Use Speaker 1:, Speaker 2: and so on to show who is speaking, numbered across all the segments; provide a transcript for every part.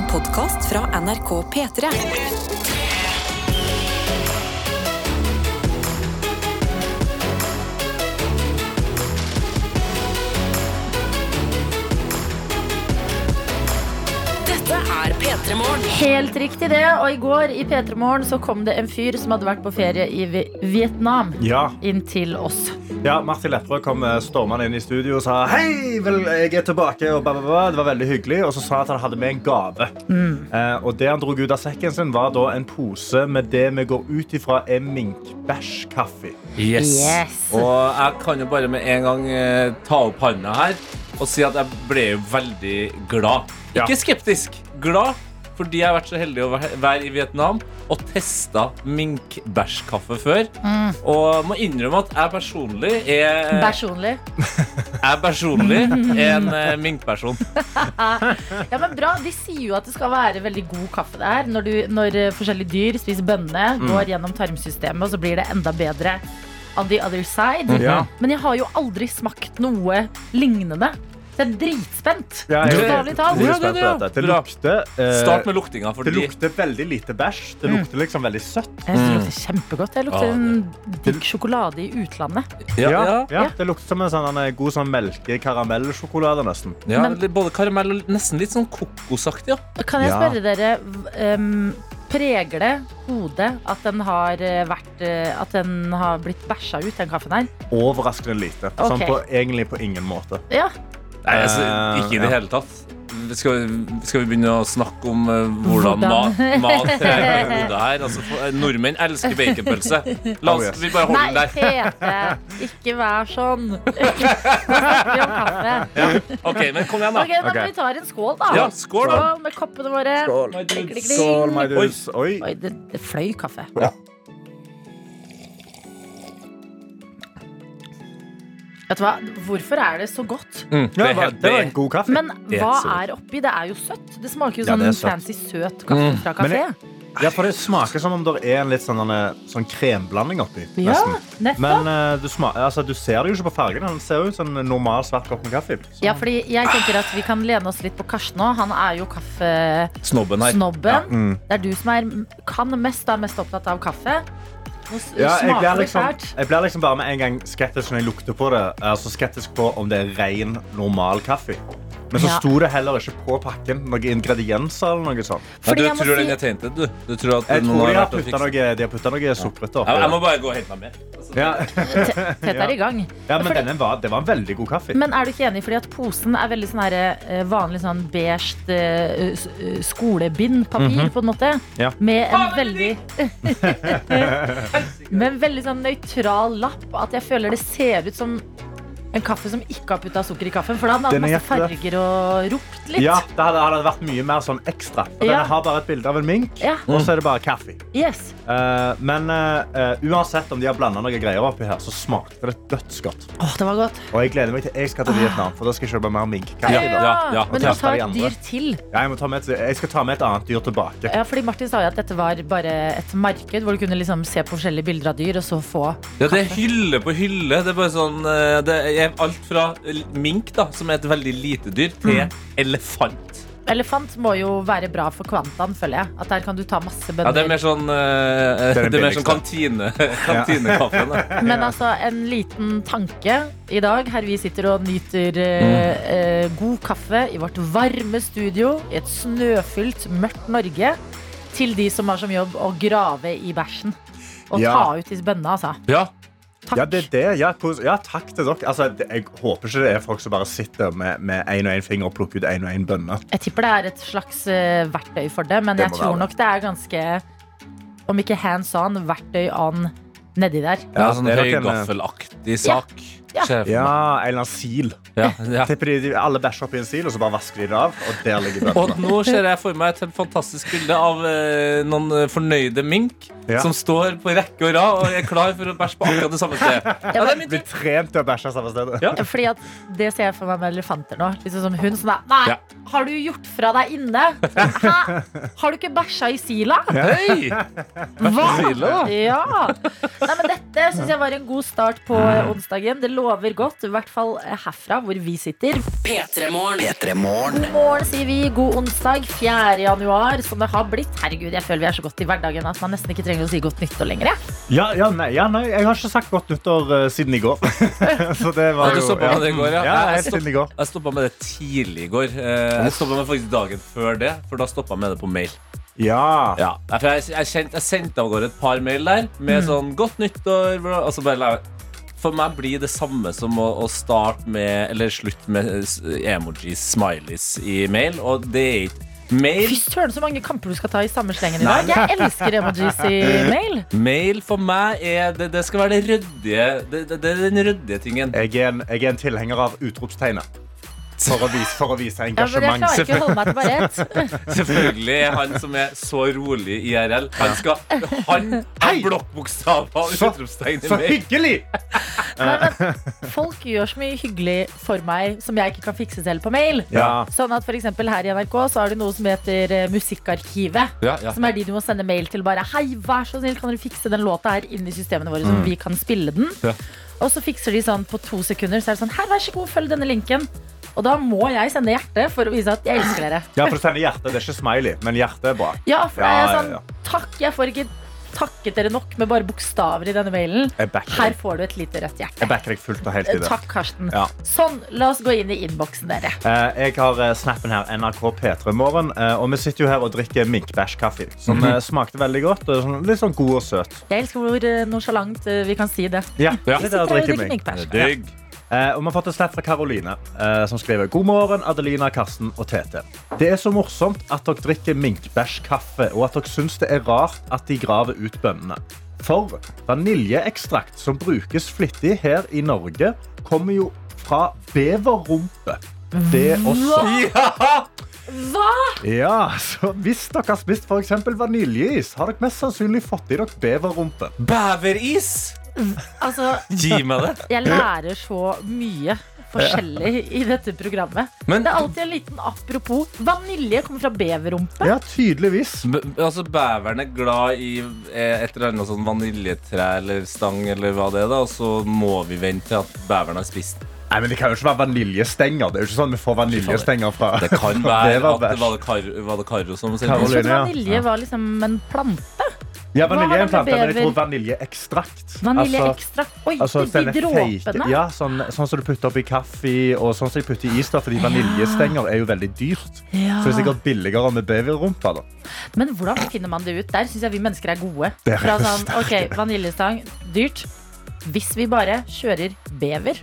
Speaker 1: En podkast fra NRK P3. Dette er P3
Speaker 2: Helt riktig det. Og i går i P3 Morgen så kom det en fyr som hadde vært på ferie i Vietnam,
Speaker 3: Ja,
Speaker 2: inn til oss.
Speaker 3: Ja Martin Lepperød kom eh, stormende inn i studio og sa Hei, vel, jeg er tilbake. Og ba, ba, ba. Det var veldig hyggelig. Og så sa han at han hadde med en gave. Eh, og det han dro ut av sekken sin, var da en pose med det vi går ut ifra er minkbæsjkaffe.
Speaker 4: Yes.
Speaker 2: Yes.
Speaker 4: Og jeg kan jo bare med en gang eh, ta opp handa her og si at jeg ble veldig glad.
Speaker 3: Ja.
Speaker 4: Ikke skeptisk. Glad fordi jeg har vært så heldig å være i Vietnam og testa minkbæsjkaffe før. Og må innrømme at jeg personlig er
Speaker 2: Personlig.
Speaker 4: Jeg personlig er en eh, minkperson.
Speaker 2: Ja, men bra. De sier jo at det skal være veldig god kaffe der når, du, når eh, forskjellige dyr spiser bønnene, går gjennom tarmsystemet, og så blir det enda bedre on the other side.
Speaker 3: Ja.
Speaker 2: Men jeg har jo aldri smakt noe lignende. Så jeg er dritspent.
Speaker 3: Ja, jeg-
Speaker 2: Bokstavelig talt.
Speaker 4: Ja,
Speaker 3: spent
Speaker 4: det-
Speaker 3: lukter, eh,
Speaker 4: Start med luktinga,
Speaker 3: det lukter veldig lite bæsj. Det lukter liksom veldig søtt.
Speaker 2: Jeg synes det lukter kjempegodt. Det lukter
Speaker 4: Ja,
Speaker 2: en digg sjokolade i utlandet.
Speaker 4: ja, ja,
Speaker 3: ja, Det lukter som en sånn, god sånn melke-karamellsjokolade, nesten.
Speaker 4: ja,
Speaker 2: Men-
Speaker 4: Både karamell og nesten litt sånn kokosaktig. Ja.
Speaker 2: Kan jeg spørre dere um, Preger det hodet at den har eh, vært eh, At den har blitt bæsja ut, den kaffen her?
Speaker 3: Overraskende lite. Sånn på, egentlig på ingen måte.
Speaker 2: Ja.
Speaker 4: Nei, altså,
Speaker 3: Eh,
Speaker 4: ikke i det
Speaker 3: ja.
Speaker 4: hele tatt. Skal, vi- skal vi begynne å snakke om uh, hvordan,
Speaker 2: Hvordan?
Speaker 4: mat, er i hodet her? Altså, for- eh, nordmenn elsker baconpølse. La
Speaker 3: Oh,
Speaker 4: oss
Speaker 3: yes.
Speaker 4: vi bare holde
Speaker 2: Nei,
Speaker 4: den der.
Speaker 2: Tete! Ikke vær sånn. Nå snakker vi om kaffe.
Speaker 4: Ok, men kom igjen, da.
Speaker 2: Ok, da
Speaker 3: Ok.
Speaker 2: Vi tar en skål, da.
Speaker 4: Ja, skål, da.
Speaker 2: Skål med koppene våre.
Speaker 3: Skål.
Speaker 4: Dudes.
Speaker 3: Skål, my dudes. Oi.
Speaker 2: Oi, det, det fløy kaffe.
Speaker 3: Ja.
Speaker 2: Vet du hva? Hvorfor er det så godt?
Speaker 4: Mm, det er
Speaker 3: det var, det var en god kaffe.
Speaker 2: Men hva er oppi? Det er jo søtt. Det smaker jo
Speaker 3: Ja,
Speaker 2: sånn
Speaker 3: det er søtt.
Speaker 2: fancy søt kaffe fra kafé.
Speaker 3: jeg- Ja, for det smaker som om det er en litt sånn, denne- sånn kremblanding oppi.
Speaker 2: Ja.
Speaker 3: Men uh, du, smaker, altså, du ser det jo ikke på fargen. Den ser jo ut som en normal svart kopp med kaffe. Så-
Speaker 2: Ja, fordi jeg tenker at vi kan lene oss litt på Karsten òg. Han er jo
Speaker 4: Snobben Ja.
Speaker 2: kaffesnobben.
Speaker 3: Mm.
Speaker 2: Det er du som er, kan mest, er mest opptatt av kaffe.
Speaker 3: Ja, jeg, blir liksom, jeg blir liksom bare med en gang skeptisk når jeg lukter på det. Altså skeptisk på om det er ren, normal kaffe. Men så
Speaker 2: Ja.
Speaker 3: sto det heller ikke på pakken noen ingredienser eller noe sånt.
Speaker 4: Ja,
Speaker 2: Fordi
Speaker 4: du tror
Speaker 2: si-
Speaker 4: den er tainted, du? Du tror at
Speaker 3: Jeg tror de har putta noe, de har noe
Speaker 4: Ja, jeg må bare gå og hente meg mer. Altså,
Speaker 3: Ja.
Speaker 2: Tete er i gang.
Speaker 3: ja, men
Speaker 2: Fordi-
Speaker 3: denne var, det var en veldig god kaffe.
Speaker 2: Men er du ikke enig? Fordi at posen er veldig sånn her, eh, vanlig sånn beige skolebindpapir, mm -hmm. på en måte.
Speaker 3: Ja.
Speaker 2: Med en veldig Med en veldig sånn nøytral lapp. At jeg føler det ser ut som en kaffe som ikke har putta sukker i kaffen. For da hadde den masse farger og ropt litt.
Speaker 3: Ja, det hadde, hadde vært mye mer sånn ekstra. Og
Speaker 2: Ja.
Speaker 3: Denne har bare et bilde av en mink,
Speaker 2: Ja.
Speaker 3: og så er det bare kaffe.
Speaker 2: Yes.
Speaker 3: Uh, men eh, uansett om de har blanda noen greier oppi her, så smakte det dødsgodt.
Speaker 2: Oh, det var godt.
Speaker 3: Og jeg gleder meg til jeg skal til Vietnam, for da skal jeg kjøpe mer minkkaffe.
Speaker 4: Ja, ja, ja.
Speaker 2: Men du må ta et dyr til.
Speaker 3: Ja, jeg, må ta med et, jeg skal ta med et annet dyr tilbake.
Speaker 2: Ja, fordi Martin sa jo at dette var bare et marked hvor du kunne liksom se på forskjellige bilder av dyr, og så få kaffe.
Speaker 4: Ja, det er hylle på hylle. Det er bare sånn Det er alt fra mink, da, som er et veldig lite dyr, til elefant.
Speaker 2: Elefant må jo være bra for kvantaen, føler jeg. At der kan du ta masse bønner.
Speaker 4: Ja, det er mer sånn uh,
Speaker 3: Det er
Speaker 4: Det er mer sånn kantine kantinekaffe. da.
Speaker 2: Men altså, en liten tanke i dag, her vi sitter og nyter uh, uh, god kaffe i vårt varme studio i et snøfylt, mørkt Norge, til de som har som jobb å grave i bæsjen. Og
Speaker 3: Ja.
Speaker 2: ta ut disse bønnene, altså.
Speaker 4: Ja.
Speaker 2: Takk.
Speaker 3: Ja, det er det. Ja, ja, takk til dere. Altså, jeg håper ikke det er folk som bare sitter med, med en og en finger og plukker ut en og en bønne.
Speaker 2: Jeg tipper det er et slags uh, verktøy for det, men
Speaker 3: Det
Speaker 2: jeg tror nok det er ganske, om ikke hands on, verktøy on nedi der.
Speaker 4: Ja, sånn
Speaker 3: er
Speaker 4: høygaffelaktig sak.
Speaker 2: Ja.
Speaker 4: Meg.
Speaker 3: Ja, en eller annen sil.
Speaker 4: Ja, ja.
Speaker 3: Alle bæsjer oppi en sil, og så bare vasker de det av. Og der ligger
Speaker 4: Og nå ser jeg for meg et helt fantastisk bilde av eh, noen eh, fornøyde mink
Speaker 3: Ja.
Speaker 4: som står på rekke og rad og er klar for å bæsje på akkurat det samme stedet. Ja, tur.
Speaker 3: Blir trent til å bæsje samme sted.
Speaker 4: Ja.
Speaker 2: Fordi at Det ser jeg for meg med elefanter nå. Liksom som hun som er Nei,
Speaker 4: Ja.
Speaker 2: har du gjort fra deg inne? Hæ? Har du ikke bæsja i sila?
Speaker 4: Hei!
Speaker 2: Hva?
Speaker 4: Sila?
Speaker 2: Ja. Nei, men dette syns jeg var en god start på onsdagen. Det lover godt, i hvert fall herfra hvor vi sitter.
Speaker 1: P3morgen.
Speaker 2: God morgen, sier vi. God onsdag, 4. januar, som det har blitt. Herregud, jeg føler vi er så godt i hverdagen at man nesten ikke trenger å si godt nyttår lenger. jeg.
Speaker 3: Ja, ja, nei, ja, nei, jeg har ikke sagt godt nyttår uh, siden i går. Så det var jo
Speaker 4: ja. det i går, ja.
Speaker 3: ja.
Speaker 4: Jeg stopp-
Speaker 3: siden i går.
Speaker 4: Jeg stoppa med det tidlig i går. Eh, Jeg stoppa med faktisk dagen før det, for da stoppa jeg med det på mail.
Speaker 3: Ja.
Speaker 4: Ja, for jeg, jeg, jeg sendte av gårde et par mail der med sånn 'godt nyttår'. Og så bare For meg blir det samme som å, å starte med Eller slutte med emojis, smileys i mail. Og det er ikke Mail,
Speaker 2: Fy søren, så mange kamper du skal ta i samme slengen i dag. Jeg elsker emojis i mail.
Speaker 4: mail for meg er Det, det skal være det ryddige det, det, det er den ryddige tingen.
Speaker 3: Jeg er en, jeg er en tilhenger av utropstegnet. For å vise, for å vise
Speaker 2: Ja, jeg
Speaker 3: engasjement.
Speaker 2: klarer ikke å holde meg til bare ett.
Speaker 4: Selvfølgelig er han som er så rolig IRL. Han skal Han har blokkbokstaver og
Speaker 3: Så-
Speaker 4: utropstegn i
Speaker 3: Så
Speaker 4: mail.
Speaker 3: hyggelig!
Speaker 2: Nei, men folk gjør så mye hyggelig for meg som jeg ikke kan fikse selv på mail.
Speaker 3: Ja.
Speaker 2: Sånn at for eksempel Her i NRK så har du noe som heter eh, Musikkarkivet.
Speaker 4: Ja, ja.
Speaker 2: Som er de du må sende mail til. Bare Hei, vær så snill, kan dere fikse den låta her inn i systemene våre, så vi kan spille den?
Speaker 4: Ja.
Speaker 2: Og så fikser de sånn på to sekunder. Så er det sånn Her, vær så god, følg denne linken. Og da må jeg sende hjerte for å vise at jeg elsker dere.
Speaker 3: Ja, for å sende hjerte. Det er ikke smiley, men hjertet er bra.
Speaker 2: Ja, for det er sånn. Takk, jeg får ikke takket dere nok med bare bokstaver i denne mailen. Her får du et lite rødt hjerte.
Speaker 3: Jeg backer deg fullt og helt i det.
Speaker 2: Takk, Karsten.
Speaker 3: Ja.
Speaker 2: Sånn, la oss gå inn i innboksen, dere.
Speaker 3: Eh, Jeg har eh, snappen her, NRK P3 Morgen, eh, og vi sitter jo her og drikker minkbæsjkaffe. Som
Speaker 4: mm
Speaker 3: -hmm. smakte veldig godt. og sånn- Litt sånn god og søt.
Speaker 2: Jeg elsker hvor eh, nonsjalant eh, vi kan si det.
Speaker 3: Ja,
Speaker 4: Ja.
Speaker 3: det er og å drikke mink. Eh, og vi har fått en snap fra Karoline, eh, som skriver God morgen, Adelina, Karsten og Tete. Det er så morsomt at dere drikker minkbæsjkaffe, og at dere syns det er rart at de graver ut bønnene. For vaniljeekstrakt, som brukes flittig her i Norge, kommer jo fra beverrumpe. Det også.
Speaker 4: Ja!
Speaker 2: Hva?!
Speaker 3: Ja, så Hvis dere har spist for vaniljeis, har dere mest sannsynlig fått i dere beverrumpe.
Speaker 4: Beveris!
Speaker 2: Altså,
Speaker 4: Gi meg det.
Speaker 2: jeg lærer så mye forskjellig i dette programmet.
Speaker 4: Men
Speaker 2: Det er alltid en liten apropos. Vanilje kommer fra beverrumpe.
Speaker 3: Ja, tydeligvis.
Speaker 4: b- altså, beveren er glad i eh, et eller annet sånn vaniljetre eller stang, eller hva det er, da, og så må vi vente til at beveren har spist.
Speaker 3: Nei, men Det kan jo ikke være vaniljestenger. Det er jo ikke sånn vi får vaniljestenger fra
Speaker 4: Det kan være
Speaker 3: Det var
Speaker 4: at det var det, kar, Karo som sendte
Speaker 3: Caroline, ja.
Speaker 2: vanilje var liksom en plante.
Speaker 3: Ja,
Speaker 2: Hva har
Speaker 3: vanilje er
Speaker 2: det
Speaker 3: en plante,
Speaker 2: med
Speaker 3: men jeg tror vaniljeekstrakt.
Speaker 2: Vaniljeekstrakt. Oi,
Speaker 3: Altså,
Speaker 2: de
Speaker 3: denne
Speaker 2: dråpene.
Speaker 3: ja, sånn, sånn som du putter oppi kaffe, og sånn som jeg putter i is. da, Fordi vaniljestenger er jo veldig dyrt.
Speaker 2: Ja.
Speaker 3: Så det er sikkert billigere med babyrumpa.
Speaker 2: Men hvordan finner man det ut? Der syns jeg vi mennesker er gode.
Speaker 3: Er
Speaker 2: Fra sånn, ok, Vaniljestang, dyrt. Hvis vi bare kjører bever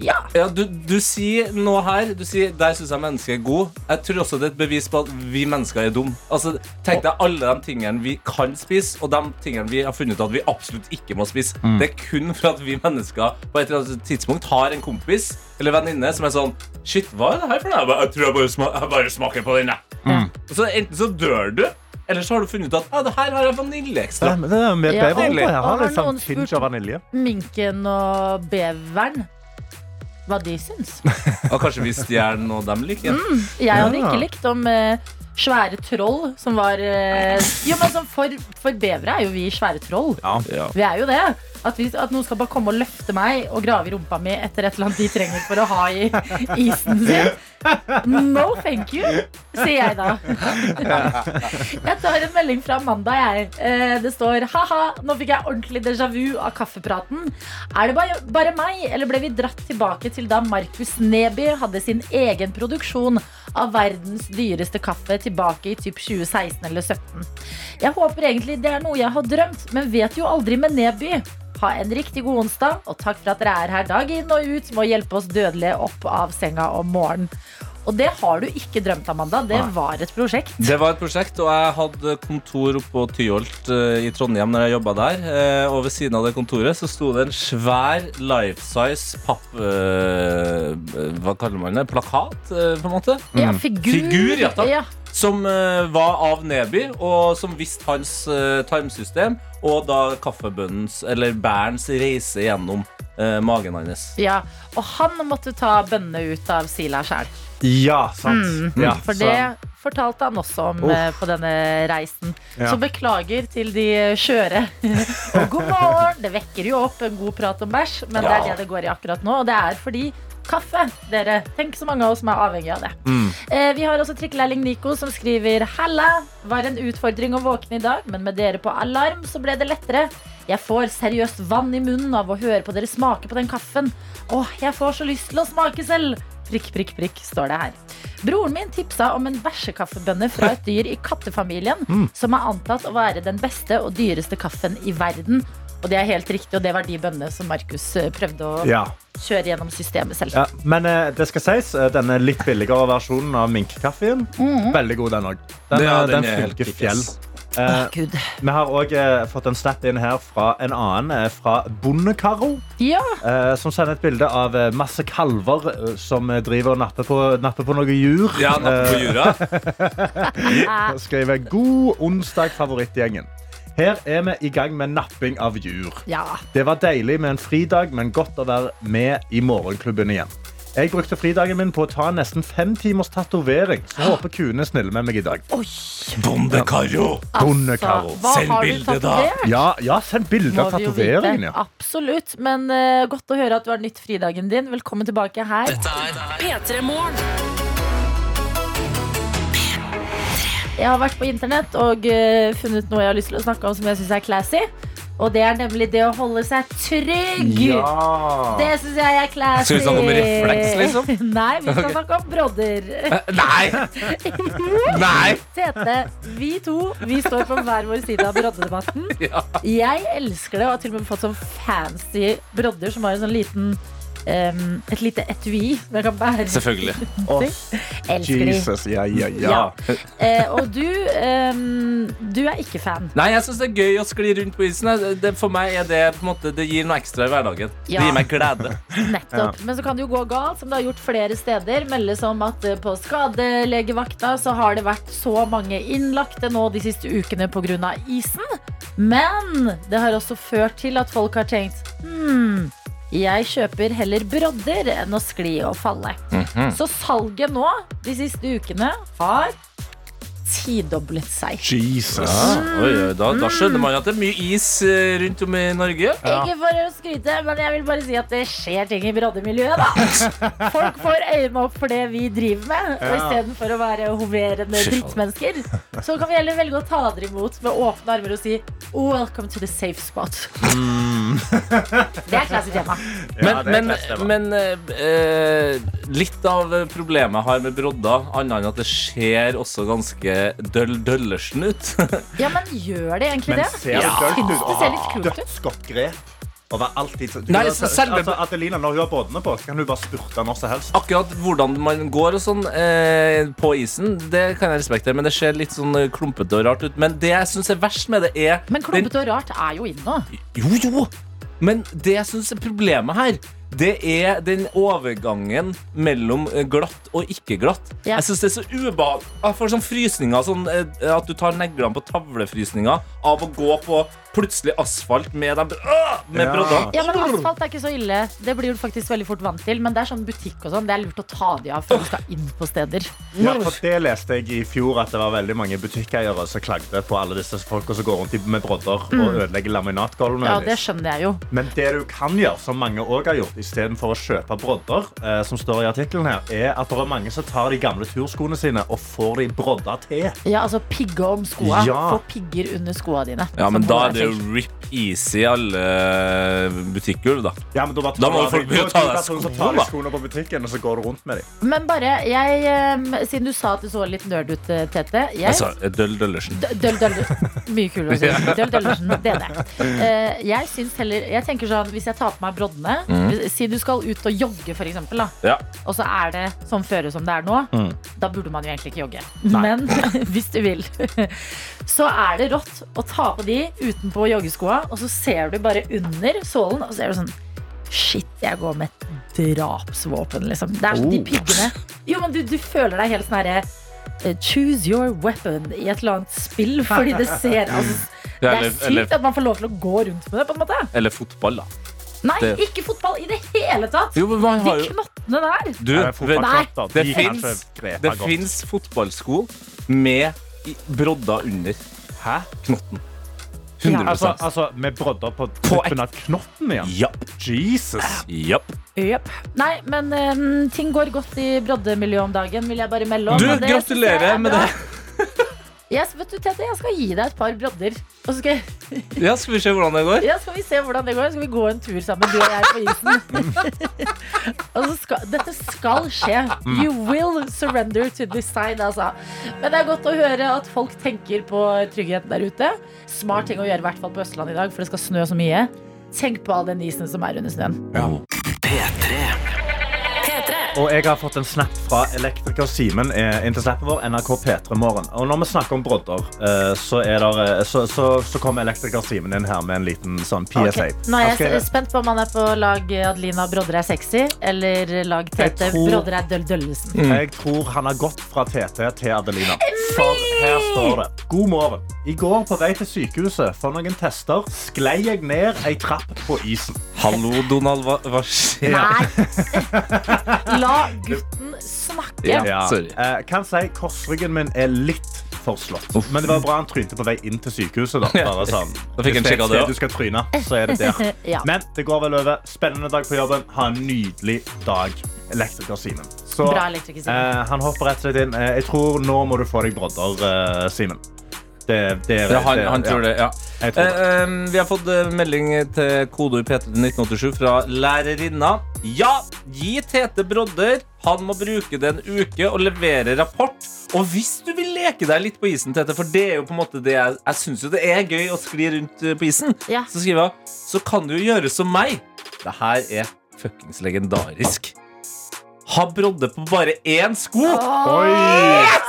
Speaker 2: Ja.
Speaker 4: Ja, du, du sier noe her. Du sier, Der syns jeg mennesket er god. Jeg tror også det er et bevis på at vi mennesker er dumme. Altså, tenk deg alle de tingene vi kan spise, og de tingene vi har funnet ut at vi absolutt ikke må spise.
Speaker 3: Mm.
Speaker 4: Det er kun for at vi mennesker på et eller annet tidspunkt har en kompis eller venninne som er sånn Shit, hva er det her for noe? Jeg, bare, jeg tror jeg bare, sma jeg bare smaker på den, jeg.
Speaker 2: Ja.
Speaker 4: Så enten så dør du, eller så har du funnet ut at ah, det her har jeg
Speaker 3: vaniljeekstra. er
Speaker 2: Ja,
Speaker 3: har
Speaker 2: har
Speaker 3: sånn
Speaker 2: noen spurt-. Minken og beveren. Hva de syns.
Speaker 4: Og kanskje vi stjeler noe de liker.
Speaker 2: Jeg hadde
Speaker 3: Ja.
Speaker 2: ikke likt om eh, svære troll som var eh, Jo, men sånn for, for bevere er jo vi svære troll.
Speaker 3: Ja.
Speaker 4: Ja.
Speaker 2: Vi er jo det. At, vi, at noen skal bare komme og løfte meg og grave i rumpa mi etter et eller annet de trenger for å ha i isen sin. No thank you, sier jeg da. Jeg tar en melding fra Amanda, jeg. Eh, Det står ha-ha, nå fikk jeg ordentlig déjà vu av kaffepraten. Er det bare, bare meg, eller ble vi dratt tilbake til da Markus Neby hadde sin egen produksjon av verdens dyreste kaffe tilbake i typ 2016 eller 2017? Jeg håper egentlig det er noe jeg har drømt, men vet jo aldri med Neby. Ha en riktig god onsdag, og takk for at dere er her dag inn og ut med å hjelpe oss dødelige opp av senga om morgenen. Og det har du ikke drømt, Amanda. Det
Speaker 3: Nei.
Speaker 2: var et prosjekt.
Speaker 4: Det var et prosjekt, og jeg hadde kontor oppe på Tyholt eh, i Trondheim når jeg jobba der. Eh, og ved siden av det kontoret så sto det en svær life size papp... eh, hva kaller man det? Plakat, på en måte?
Speaker 2: Ja, figur.
Speaker 4: Figur, ja, takk.
Speaker 2: Ja.
Speaker 4: Som eh, var av Neby, og som visste hans eh, tarmsystem. Og da kaffebønnens, eller bærens, reise gjennom eh, magen hans.
Speaker 2: Ja, og han måtte ta bønnene ut av sila sjæl.
Speaker 3: Ja, sant. Ja,
Speaker 2: For
Speaker 3: så-
Speaker 2: det fortalte han også om
Speaker 3: Uff.
Speaker 2: eh, på denne reisen.
Speaker 3: Ja.
Speaker 2: Så beklager til de skjøre. og god morgen! Det vekker jo opp en god prat om bæsj, men det er det det går i akkurat nå. Og det er fordi kaffe, dere. Tenk så mange av oss som er avhengig av det.
Speaker 3: Mm.
Speaker 2: Eh, vi har også trikkelærling Nico som skriver Halla! Var en utfordring å våkne i dag, men med dere på alarm så ble det lettere. Jeg får seriøst vann i munnen av å høre på dere smake på den kaffen. Åh, jeg får så lyst til å smake selv! Prikk, prikk, prikk, står det her. Broren min tipsa om en bæsjekaffebønne fra et dyr i kattefamilien, som er antatt å være den beste og dyreste kaffen i verden. Og det er helt riktig, og det var de bønnene som Markus eh, prøvde å
Speaker 3: Ja.
Speaker 2: kjøre gjennom systemet selv.
Speaker 3: Ja, men eh, det skal sies, eh, denne litt billigere versjonen av minkkaffen,
Speaker 2: Mhm.
Speaker 3: veldig god den òg. Den,
Speaker 4: Ja,
Speaker 3: eh,
Speaker 4: den
Speaker 3: den
Speaker 4: er kick,
Speaker 3: fjell. Eh,
Speaker 2: Åh,
Speaker 3: vi har òg fått en snap inn her fra en annen, eh, fra Bondekaro.
Speaker 2: Ja,
Speaker 3: Eh, som sender et bilde av eh, masse kalver eh, som eh, driver og napper på, napper på noe jur.
Speaker 4: Ja, napper på jura.
Speaker 2: eh,
Speaker 3: skriver 'God onsdag, favorittgjengen'. Her er vi i gang med napping av jur.
Speaker 2: ja.
Speaker 3: Det var deilig med en fridag, men godt å være med i morgenklubben igjen. Jeg brukte fridagen min på å ta nesten fem timers tatovering, så håper kuene er snille med meg i dag.
Speaker 2: Oi.
Speaker 4: Bondekaro.
Speaker 3: Bondekaro.
Speaker 2: hva
Speaker 4: Send
Speaker 2: har du
Speaker 4: bilde, da.
Speaker 2: tatovert?
Speaker 3: Ja, ja send bilde
Speaker 2: Må
Speaker 3: av
Speaker 2: vi jo
Speaker 3: tatoveringen. Ja.
Speaker 2: Absolutt. Men eh, godt å høre at du har nytt fridagen din. Velkommen tilbake her.
Speaker 1: Dette er P3 Morgen.
Speaker 2: Jeg har vært på internett og uh, funnet noe jeg har lyst til å snakke om som jeg syns er classy. Og det er nemlig det å holde seg trygg. Det syns jeg er classy.
Speaker 4: Skal vi snakke om refleks, liksom?
Speaker 2: Nei, vi skal snakke om brodder.
Speaker 4: Nei! Nei!
Speaker 2: Tete, vi to vi står på hver vår side av broddedebatten.
Speaker 4: Ja.
Speaker 2: Jeg elsker det og har til og med fått sånn fancy brodder som har en sånn liten em, et lite etui som kan bære.
Speaker 4: Selvfølgelig.
Speaker 3: Oh,
Speaker 2: Elsker de.
Speaker 3: Jesus, ja, ja, ja.
Speaker 2: Uh, og du, um, du er ikke fan.
Speaker 4: Nei, jeg syns det er gøy å skli rundt på isen. Det, for meg er det på en måte Det gir noe ekstra i hverdagen.
Speaker 2: Ja.
Speaker 4: Det gir meg glede.
Speaker 2: Nettopp. Men så kan det jo gå galt, som det har gjort flere steder. Meldes om at eh, på skadelegevakta så har det vært så mange innlagte nå de siste ukene pga. isen. Men det har også ført til at folk har tenkt hmm, jeg kjøper heller brodder enn å skli og falle. Så salget nå de siste ukene har tidoblet seg.
Speaker 3: Jesus.
Speaker 4: Ja, oi, oi, da, da skjønner man at det er mye is eh, rundt om i Norge.
Speaker 2: Ikke for å skryte, men jeg vil bare si at det skjer ting i broddemiljøet, da. Folk får øynene opp for det vi driver med, og istedenfor å være hoverende drittmennesker, så kan vi heller velge å ta dere imot med åpne armer og si Welcome to the safe spot. Det er klassisk tema.
Speaker 3: Ja,
Speaker 4: Men, men, men eh, eh, litt av problemet jeg har med brodder, annet enn at det skjer også ganske døll døllersen ut.
Speaker 2: Ja, men gjør det egentlig
Speaker 3: Men
Speaker 2: det?
Speaker 3: ser det dølt
Speaker 2: syns
Speaker 3: ut?
Speaker 2: det ser litt kult ut.
Speaker 3: Dødsgodt grep. Å være alltid du,
Speaker 4: Nei,
Speaker 3: altså,
Speaker 4: selve-
Speaker 3: altså, Adelina, når hun har båtene på, så kan hun bare spurte når som helst.
Speaker 4: Akkurat hvordan man går og sånn eh, på isen, det kan jeg respektere, men det ser litt sånn eh, klumpete og rart ut. Men det jeg syns er verst med det, er
Speaker 2: Men klumpete og rart er jo inn nå.
Speaker 4: Jo, jo! Men det jeg syns er problemet her, det er den overgangen mellom eh, glatt og ikke glatt.
Speaker 2: Ja.
Speaker 4: Jeg syns det er så ubehagelig. Jeg får sånn frysninger, sånn eh, at du tar neglene på tavlefrysninger av å gå på plutselig asfalt med, dem, øh, med
Speaker 3: Ja.
Speaker 4: broddene.
Speaker 2: Ja, men Asfalt er ikke så ille. Det blir du faktisk veldig fort vant til. Men det er sånn butikk og sånn. Det er lurt å ta de av før du skal inn på steder.
Speaker 3: Ja, for Det leste jeg i fjor, at det var veldig mange butikkeiere som klagde på alle disse folka som går rundt med brodder og ødelegger laminatgulvene.
Speaker 2: Ja, det skjønner jeg jo.
Speaker 3: Men det du kan gjøre, som mange også har gjort, istedenfor å kjøpe brodder, eh, som står i artikkelen her, er at det er mange som tar de gamle turskoene sine og får de brodda til.
Speaker 2: Ja, altså pigge om skoa.
Speaker 3: Ja.
Speaker 2: Få pigger under skoa dine.
Speaker 4: Ja, men da er det jo rip easy alle butikkgulv, da.
Speaker 3: Ja, men da, bare
Speaker 4: Da må folk begynne å
Speaker 3: er
Speaker 4: ta
Speaker 3: av seg
Speaker 4: skoene,
Speaker 3: på butikken, og så går du rundt med dem.
Speaker 2: Men bare, jeg, eh, siden du sa at du så litt nerd ut, eh, Tete jeg,
Speaker 4: sa Døll Døllersen.
Speaker 2: Døll, Døllersen. Mye kulere å si. Døll, døllersen, det er det. Eh, jeg syns heller Jeg tenker sånn, Hvis jeg tar på meg broddene mm. Si du skal ut og jogge, for eksempel, da,
Speaker 4: Ja.
Speaker 2: og så er det sånn føre som det er nå,
Speaker 3: Mm.
Speaker 2: da burde man jo egentlig ikke jogge. Men hvis du vil, så er det rått å ta på de utenpå joggeskoa, og så ser du bare under sålen, og så er du sånn Shit, jeg går med et drapsvåpen, liksom. Det er sånn, de
Speaker 3: Oh.
Speaker 2: piggene Jo, men du, du føler deg helt sånn herre eh, Choose your weapon i et eller annet spill, fordi det ser altså, Det er sykt
Speaker 4: eller-
Speaker 2: at man får lov til å gå rundt med det, på en måte.
Speaker 4: Eller fotball, da.
Speaker 2: Nei,
Speaker 4: Det-
Speaker 2: ikke fotball i det hele tatt!
Speaker 4: Jo,
Speaker 2: De
Speaker 4: har jo
Speaker 2: knottene knottene der.
Speaker 4: Du, det fins fotballsko med brodda brodder under
Speaker 3: Hæ?
Speaker 4: knotten.
Speaker 2: Ja.
Speaker 4: 100
Speaker 3: Altså, altså med brodder på tuppen av knotten igjen?
Speaker 4: Ja.
Speaker 3: Jesus.
Speaker 4: Japp.
Speaker 2: Yep. Nei, men um, ting går godt i broddemiljøet om dagen, vil jeg bare melde om.
Speaker 4: Du,
Speaker 2: det
Speaker 4: gratulerer
Speaker 2: er
Speaker 4: med det.
Speaker 2: Jeg, vet du, Tete, jeg skal gi deg et par brodder. Og så skal, jeg,
Speaker 4: Ja, skal vi se hvordan det går?
Speaker 2: ja, skal vi se hvordan det går. Skal vi gå en tur sammen, du og jeg, på isen? og så skal, dette skal skje. You will surrender to design, sign, altså. Men det er godt å høre at folk tenker på tryggheten der ute. Smart ting å gjøre, i hvert fall på Østlandet i dag, for det skal snø så mye. Tenk på all den isen som er under snøen.
Speaker 1: P3.
Speaker 3: Og jeg har fått en snap fra elektriker Simen eh, inn til snappen vår, NRK P3 Morgen. Og når vi snakker om brodder, eh, så, er der, eh, så, så, så kommer elektriker Simen inn her med en liten sånn PSA.
Speaker 2: Okay. Nå er jeg
Speaker 3: okay.
Speaker 2: spent på om han er på lag Adelina Brodder er sexy, eller lag Tete
Speaker 3: tror-
Speaker 2: Brodder er døll døllesen.
Speaker 3: Jeg tror han har gått fra TT til Adelina. For her står det. God morgen. I går på vei til sykehuset for noen tester sklei jeg ned ei trapp på isen.
Speaker 4: Hallo, Donald. Hva, hva skjer?
Speaker 2: Nei! La gutten snakke.
Speaker 4: Ja. Sorry.
Speaker 3: Eh, kan si korsryggen min er litt forslått. Men det var bra han trynte på vei inn til sykehuset. Da, Bare sånn.
Speaker 4: Da fikk han
Speaker 3: Hvis det er et du skal tryne, så er det der.
Speaker 2: Ja.
Speaker 3: Men det går vel over. Spennende dag på jobben. Ha en nydelig dag, elektriker Simen. Så
Speaker 2: Bra elektriker, Simen.
Speaker 3: eh, han hopper rett og slett inn. Eh, jeg tror nå må du få deg brodder, eh, Simen. Det, det,
Speaker 4: det, han, han tror det, ja.
Speaker 3: Jeg tror det.
Speaker 4: Eh, eh, vi har fått eh, melding til kodeord PT til 1987 fra lærerinna. Ja, gi Tete brodder. Han må bruke det en uke og levere rapport. Og hvis du vil leke deg litt på isen, Tete, for det er jo på en måte det jeg, jeg syns jo det er gøy å skli rundt eh, på isen,
Speaker 2: Ja.
Speaker 4: så skriver hun så kan du jo gjøre som meg. Det her er fuckings legendarisk. Ha brodde på bare én sko.
Speaker 3: Oi!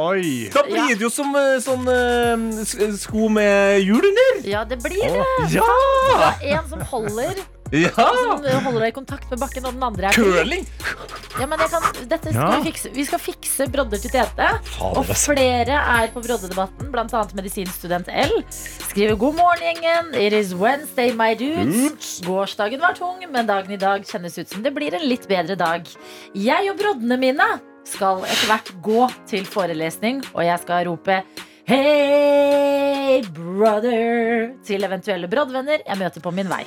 Speaker 3: Oi!
Speaker 4: Da blir det jo som eh, sånn eh, s- sko med hjul under.
Speaker 2: Ja, det blir det.
Speaker 4: Ja!
Speaker 2: En som holder,
Speaker 4: ja!
Speaker 2: som holder deg i kontakt med bakken, og den andre er.
Speaker 4: Curling!
Speaker 2: Ja, men jeg kan, dette skal
Speaker 3: Ja.
Speaker 2: vi, fikse. vi skal fikse brodder til Tete. Og flere er på broddedebatten, bl.a. medisinstudent L. Skriver god morgen, gjengen. It is Wednesday, my dudes. Gårsdagen var tung, men dagen i dag kjennes ut som det blir en litt bedre dag. Jeg og broddene mine skal etter hvert gå til forelesning, og jeg skal rope Hey, brother! Til eventuelle broddvenner jeg møter på min vei.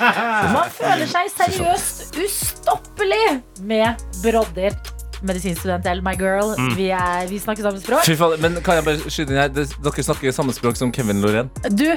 Speaker 2: Man føler seg seriøst ustoppelig med brodder. Medisinstudent L, my girl. Vi, er, vi snakker samme språk.
Speaker 4: Faen, men kan jeg bare skyte inn her Dere snakker samme språk som Kevin Lorén.
Speaker 2: Du,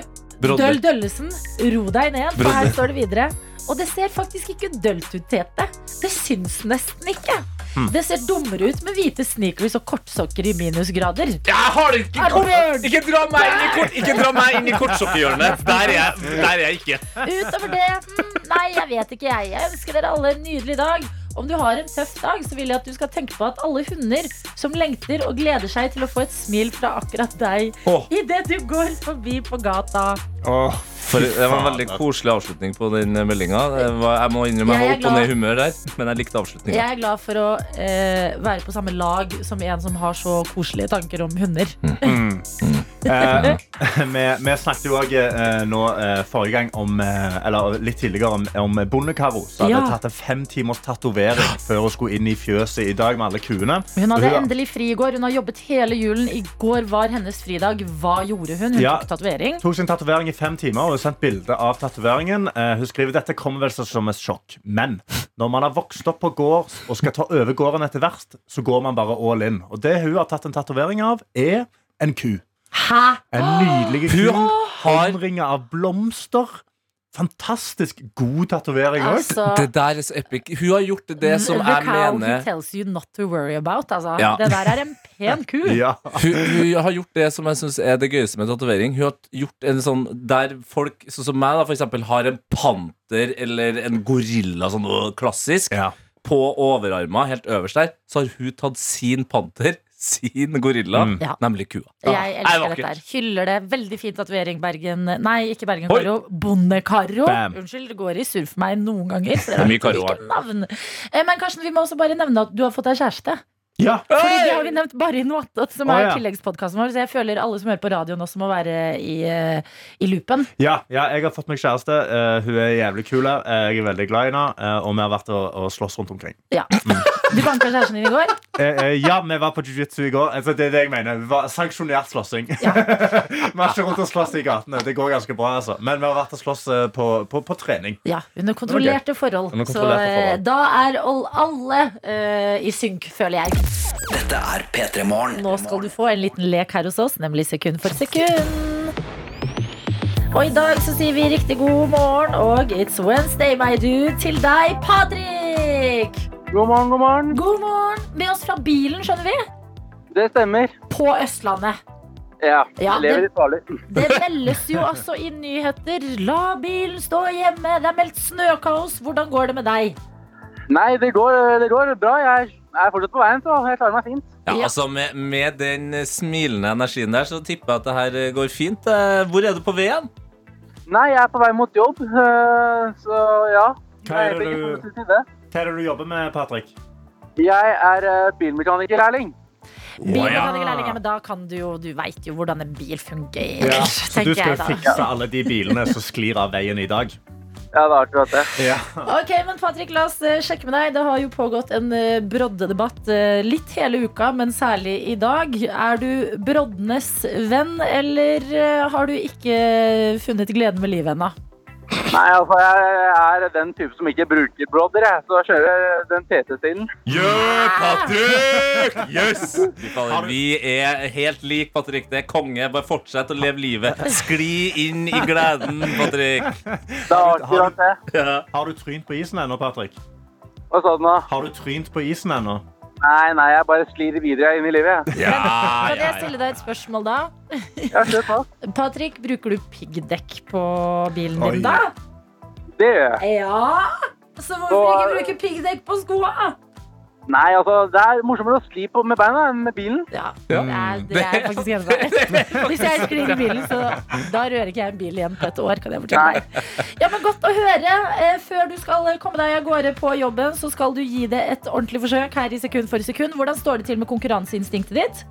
Speaker 4: Brodder.
Speaker 2: Døll Døllesen, ro deg ned, for her står det videre. Og det ser faktisk ikke dølt ut, Tete. Det syns nesten ikke.
Speaker 4: Hmm.
Speaker 2: Det ser dummere ut med hvite sneakers og kortsokker i minusgrader.
Speaker 4: Jeg har det ikke kort! Ikke dra meg inn i, kort, ikke dra meg inn i kortsokkehjørnet. Der, er jeg- der er jeg ikke.
Speaker 2: Utover det, mm, nei, jeg vet ikke jeg. Jeg ønsker dere alle en nydelig dag. Om du har en tøff dag, så vil jeg at du skal tenke på at alle hunder som lengter og gleder seg til å få et smil fra akkurat deg
Speaker 4: oh.
Speaker 2: idet du går forbi på gata.
Speaker 3: Oh,
Speaker 4: For det var en veldig koselig avslutning på den meldinga. Jeg må innrømme jeg
Speaker 2: Jeg er
Speaker 4: var opp og ned i humør der, men jeg likte avslutninga.
Speaker 2: Jeg er glad for å eh, være på samme lag som en som har så koselige tanker om hunder.
Speaker 3: Eh, vi, vi snakket jo òg eh, nå eh, forrige gang om eh, Eller litt tidligere om, om Bondekaro. Som hadde
Speaker 2: Ja.
Speaker 3: tatt en fem timers tatovering før hun skulle inn i fjøset i dag med alle kuene.
Speaker 2: Hun hadde
Speaker 3: Hun-
Speaker 2: endelig fri i går. Hun har jobbet hele julen. I går var hennes fridag. Hva gjorde hun? Hun
Speaker 3: Ja.
Speaker 2: tok tatovering.
Speaker 3: Tok sin tatovering i fem timer og har sendt bilde av tatoveringen. Eh, hun skriver dette kommer vel som et sjokk. Men når man har vokst opp på gård og skal ta over gården etter hvert, så går man bare all in. Og det hun har tatt en tatovering av, er en ku.
Speaker 2: Hæ?
Speaker 3: En nydelig ku.
Speaker 4: Hun
Speaker 3: av blomster. Fantastisk god tatovering òg.
Speaker 2: Altså,
Speaker 4: Det der er så epic. Hun har gjort det som
Speaker 2: the
Speaker 4: jeg
Speaker 2: cow he
Speaker 4: mener
Speaker 2: tells you not to worry about. Altså.
Speaker 4: Ja.
Speaker 2: Det der er en pen ku.
Speaker 3: Ja.
Speaker 4: hun, hun har gjort det som jeg synes er det gøyeste med tatovering. Hun har gjort en sånn Der folk sånn som meg da, for eksempel, har en panter eller en gorilla, sånn klassisk,
Speaker 3: Ja.
Speaker 4: på overarma, helt øverst der, så har hun tatt sin panter, sin gorilla,
Speaker 3: Mm.
Speaker 2: Ja.
Speaker 4: nemlig kua.
Speaker 2: Jeg
Speaker 4: er
Speaker 2: elsker
Speaker 4: Nei,
Speaker 2: dette her. Hyller det. Veldig fin tatovering, Bergen Nei, ikke Bergen Karo. Bonde-Karo. Unnskyld, det går i surr for meg noen ganger.
Speaker 4: Det er mye Karo.
Speaker 2: Eh, Men Karsten, vi må også bare nevne at du har fått deg kjæreste.
Speaker 3: Ja.
Speaker 2: Fordi det har vi nevnt bare i Noatot, som
Speaker 3: er
Speaker 2: er
Speaker 3: ja.
Speaker 2: tilleggspodkasten vår. Så jeg føler alle som hører på radioen også må være i, eh, i loopen.
Speaker 3: Ja, ja, jeg har fått meg kjæreste. Uh, hun er jævlig kul. Uh, jeg er veldig glad i henne. Uh, og vi har vært og, og slåss rundt omkring.
Speaker 2: Ja. Du banka kjæresten din i går.
Speaker 3: Ja, vi var på jiu-jitsu i går. Altså, det er det jeg mener. Vi var sanksjonert slåssing.
Speaker 2: Ja.
Speaker 3: vi har ikke rundt og slåss i gatene. Det går ganske bra, altså. Men vi har vært og slåss på, på, på trening.
Speaker 2: Ja, Under kontrollerte forhold.
Speaker 3: Under
Speaker 2: Så
Speaker 3: kontrollerte
Speaker 2: så
Speaker 3: forhold.
Speaker 2: da er all- alle i synk, føler jeg.
Speaker 5: Dette er P3 Morgen.
Speaker 2: Nå skal du få en liten lek her hos oss, nemlig sekund for sekund. Og i dag så sier vi riktig god morgen og It's Wednesday, my dude, til deg, Patrick.
Speaker 6: God morgen, god morgen.
Speaker 2: God morgen. Med oss fra bilen, skjønner vi.
Speaker 6: Det stemmer.
Speaker 2: På Østlandet.
Speaker 6: Ja,
Speaker 2: Ja,
Speaker 6: lever
Speaker 2: det-
Speaker 6: litt farlig.
Speaker 2: Det meldes jo altså i nyheter. La bilen stå hjemme. Det er meldt snøkaos. Hvordan går det med deg?
Speaker 6: Nei, det går, det går bra. Jeg er fortsatt på veien, så jeg klarer meg fint.
Speaker 4: Ja,
Speaker 2: Ja.
Speaker 4: altså med, med den smilende energien der, så tipper jeg at det her eh, går fint. Eh, Hvor er du på vei igjen?
Speaker 6: Nei, jeg er på vei mot jobb, øh, så ja.
Speaker 3: Hva er det du-. Hva er det du jobber med, Patrick?
Speaker 6: Jeg er bilmekanikerlærling.
Speaker 2: Bilmekanikerlærling, men da kan du jo Du veit jo hvordan en bil fungerer,
Speaker 3: Ja, så du skal
Speaker 2: jo
Speaker 3: fikse alle de bilene som sklir av veien i dag?
Speaker 6: Ja, det er akkurat det.
Speaker 3: Ja.
Speaker 2: Ok, men Patrick, la oss eh, sjekke med deg. Det har jo pågått en uh, broddedebatt eh, litt hele uka, men særlig i dag. Er du broddenes venn, eller eh, har du ikke funnet gleden med livet ennå?
Speaker 6: Nei, altså, jeg er den type som ikke bruker brodder, jeg. Så jeg kjører den PT-stilen.
Speaker 4: Yeah, Patrick! Yes! Vi er helt lik, Patrick. Det er konge. Bare fortsett å leve livet. Skli inn i gleden, Patrick.
Speaker 6: Det er akkurat det.
Speaker 4: Ja.
Speaker 3: Har du trynt på isen ennå, Patrick?
Speaker 6: Hva sa du nå?
Speaker 3: Har du trynt på isen ennå?
Speaker 6: Nei, nei, jeg bare slirer videre inn i livet. jeg.
Speaker 4: Ja,
Speaker 2: Kan jeg stille deg et spørsmål da?
Speaker 6: Ja, kjør på.
Speaker 2: Patrick, bruker du piggdekk på bilen
Speaker 3: Oi.
Speaker 2: din da?
Speaker 6: Det gjør jeg.
Speaker 2: Ja! Så hvorfor ikke bruke piggdekk på skoa?
Speaker 6: Nei, altså, det er morsommere å skli på med beina enn med bilen.
Speaker 2: Ja, det er, det er faktisk enig. Hvis jeg sklir i bilen, så da rører ikke jeg en bil igjen på et år. kan jeg fortelle deg. Ja, men Godt å høre. Eh, Før du skal komme deg av gårde på jobben, så skal du gi det et ordentlig forsøk her i sekund for sekund. Hvordan står det til med konkurranseinstinktet ditt?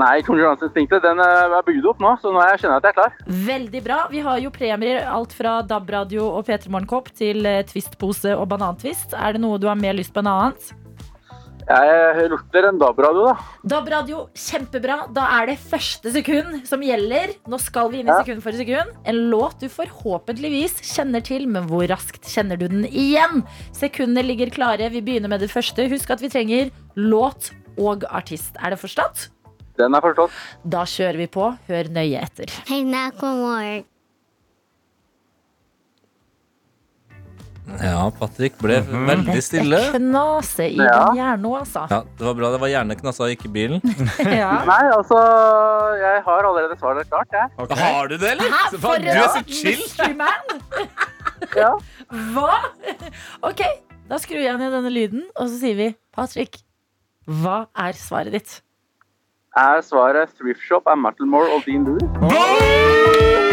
Speaker 6: Nei, konkurranseinstinktet den eh, er bygd opp nå, så nå er jeg kjenner jeg at jeg er klar.
Speaker 2: Veldig bra. Vi har jo premier alt fra DAB-radio og P3 Morgenkopp til eh, Twist-pose og banantvist. Er det noe du har mer lyst på enn annet?
Speaker 6: Jeg lukter en DAB-radio, da.
Speaker 2: DAB-radio, kjempebra. Da er det første sekund som gjelder. Nå skal vi inn i sekund for sekund. En låt du forhåpentligvis kjenner til, men hvor raskt kjenner du den igjen? Sekundene ligger klare. Vi begynner med det første. Husk at vi trenger låt og artist. Er det forstått?
Speaker 6: Den er forstått.
Speaker 2: Da kjører vi på. Hør nøye etter.
Speaker 7: Hey, Nakamore.
Speaker 4: Ja, Patrick ble veldig stille.
Speaker 2: Knase i
Speaker 6: Ja.
Speaker 2: den hjernen òg, altså.
Speaker 4: Ja, Det var bra. Det var gjerne knassa, ikke bilen.
Speaker 2: Ja.
Speaker 6: Nei, altså, jeg har allerede svaret klart, jeg.
Speaker 4: Har du det, eller?
Speaker 2: Hæ, for
Speaker 4: Du er så chill.
Speaker 6: Ja.
Speaker 2: Hva? Ok, da skrur jeg ned denne lyden, og så sier vi Patrick, hva er svaret ditt?
Speaker 6: Er svaret Thrift Shop er Moore og Dean Lewis?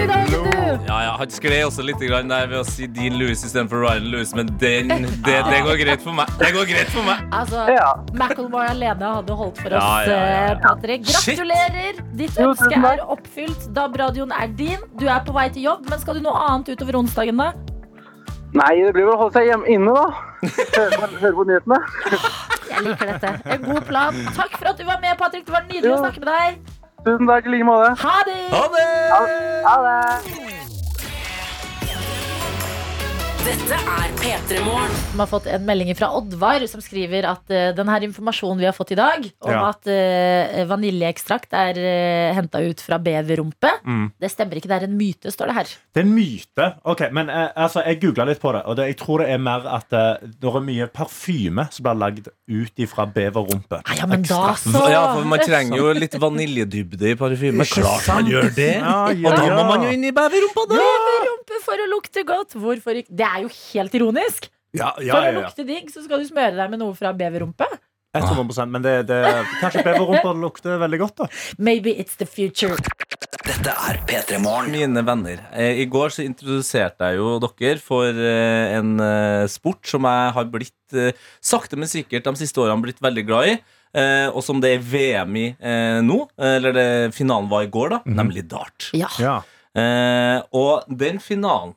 Speaker 2: I dag, vet du.
Speaker 4: Ja, ja, Han skled også litt grann der ved å si Dean Lewis istedenfor Ryan Lewis, men den, det, det går greit for meg. Det går greit for meg.
Speaker 2: Altså,
Speaker 6: Ja.
Speaker 2: Macklemore alene hadde holdt for oss,
Speaker 4: Ja, ja, ja, ja.
Speaker 2: eh, Patrick.
Speaker 4: Shit.
Speaker 2: Gratulerer! Ditt ønske er oppfylt. DAB-radioen er din. Du er på vei til jobb, men skal du noe annet utover onsdagen, da?
Speaker 6: Nei, det blir vel å holde seg hjemme inne, da. Høre på, høre på nyhetene.
Speaker 2: Jeg liker dette. En god plan. Takk for at du var med, Patrick. Det var nydelig å snakke med deg.
Speaker 6: Tusen takk i like måte.
Speaker 2: Ha det!
Speaker 4: Ha det!
Speaker 6: Ha det.
Speaker 1: Dette er P3 Morgen.
Speaker 2: Vi har fått en melding fra Oddvar som skriver at uh, denne informasjonen vi har fått i dag, om
Speaker 3: Ja.
Speaker 2: at uh, vaniljeekstrakt er uh, henta ut fra beverrumpe,
Speaker 3: Mm.
Speaker 2: det stemmer ikke. Det er en myte, står det her.
Speaker 3: Det er en myte. Ok, men uh, altså, Jeg googla litt på det, og det, jeg tror det er mer at eh, det er mye parfyme som blir lagd ut ifra beverrumpe.
Speaker 2: Ah, ja, men da så.
Speaker 4: Ja, for Man trenger jo litt vaniljedybde i parfyme. Klart man gjør det!
Speaker 3: Ja, ja,
Speaker 4: Og da må man jo inn i beverrumpa, da!
Speaker 2: Beverrumpe for å lukte godt. Hvorfor ikke? Det er jo helt ironisk.
Speaker 3: Ja, ja,
Speaker 2: For å
Speaker 3: ja, ja.
Speaker 2: lukte digg, så skal du smøre deg med noe fra beverrumpe.
Speaker 3: 100 Men det, det, kanskje beverrumpa lukter veldig godt, da.
Speaker 2: Maybe it's the future.
Speaker 5: Dette er P3 Morgen.
Speaker 4: Mine venner, eh, i går så introduserte jeg jo dere for eh, en eh, sport som jeg har blitt sakte, men sikkert de siste årene blitt veldig glad i. eh, og som det er VM i eh, nå, eller det, finalen var i går, da, nemlig dart.
Speaker 2: Ja.
Speaker 4: Eh, og den finalen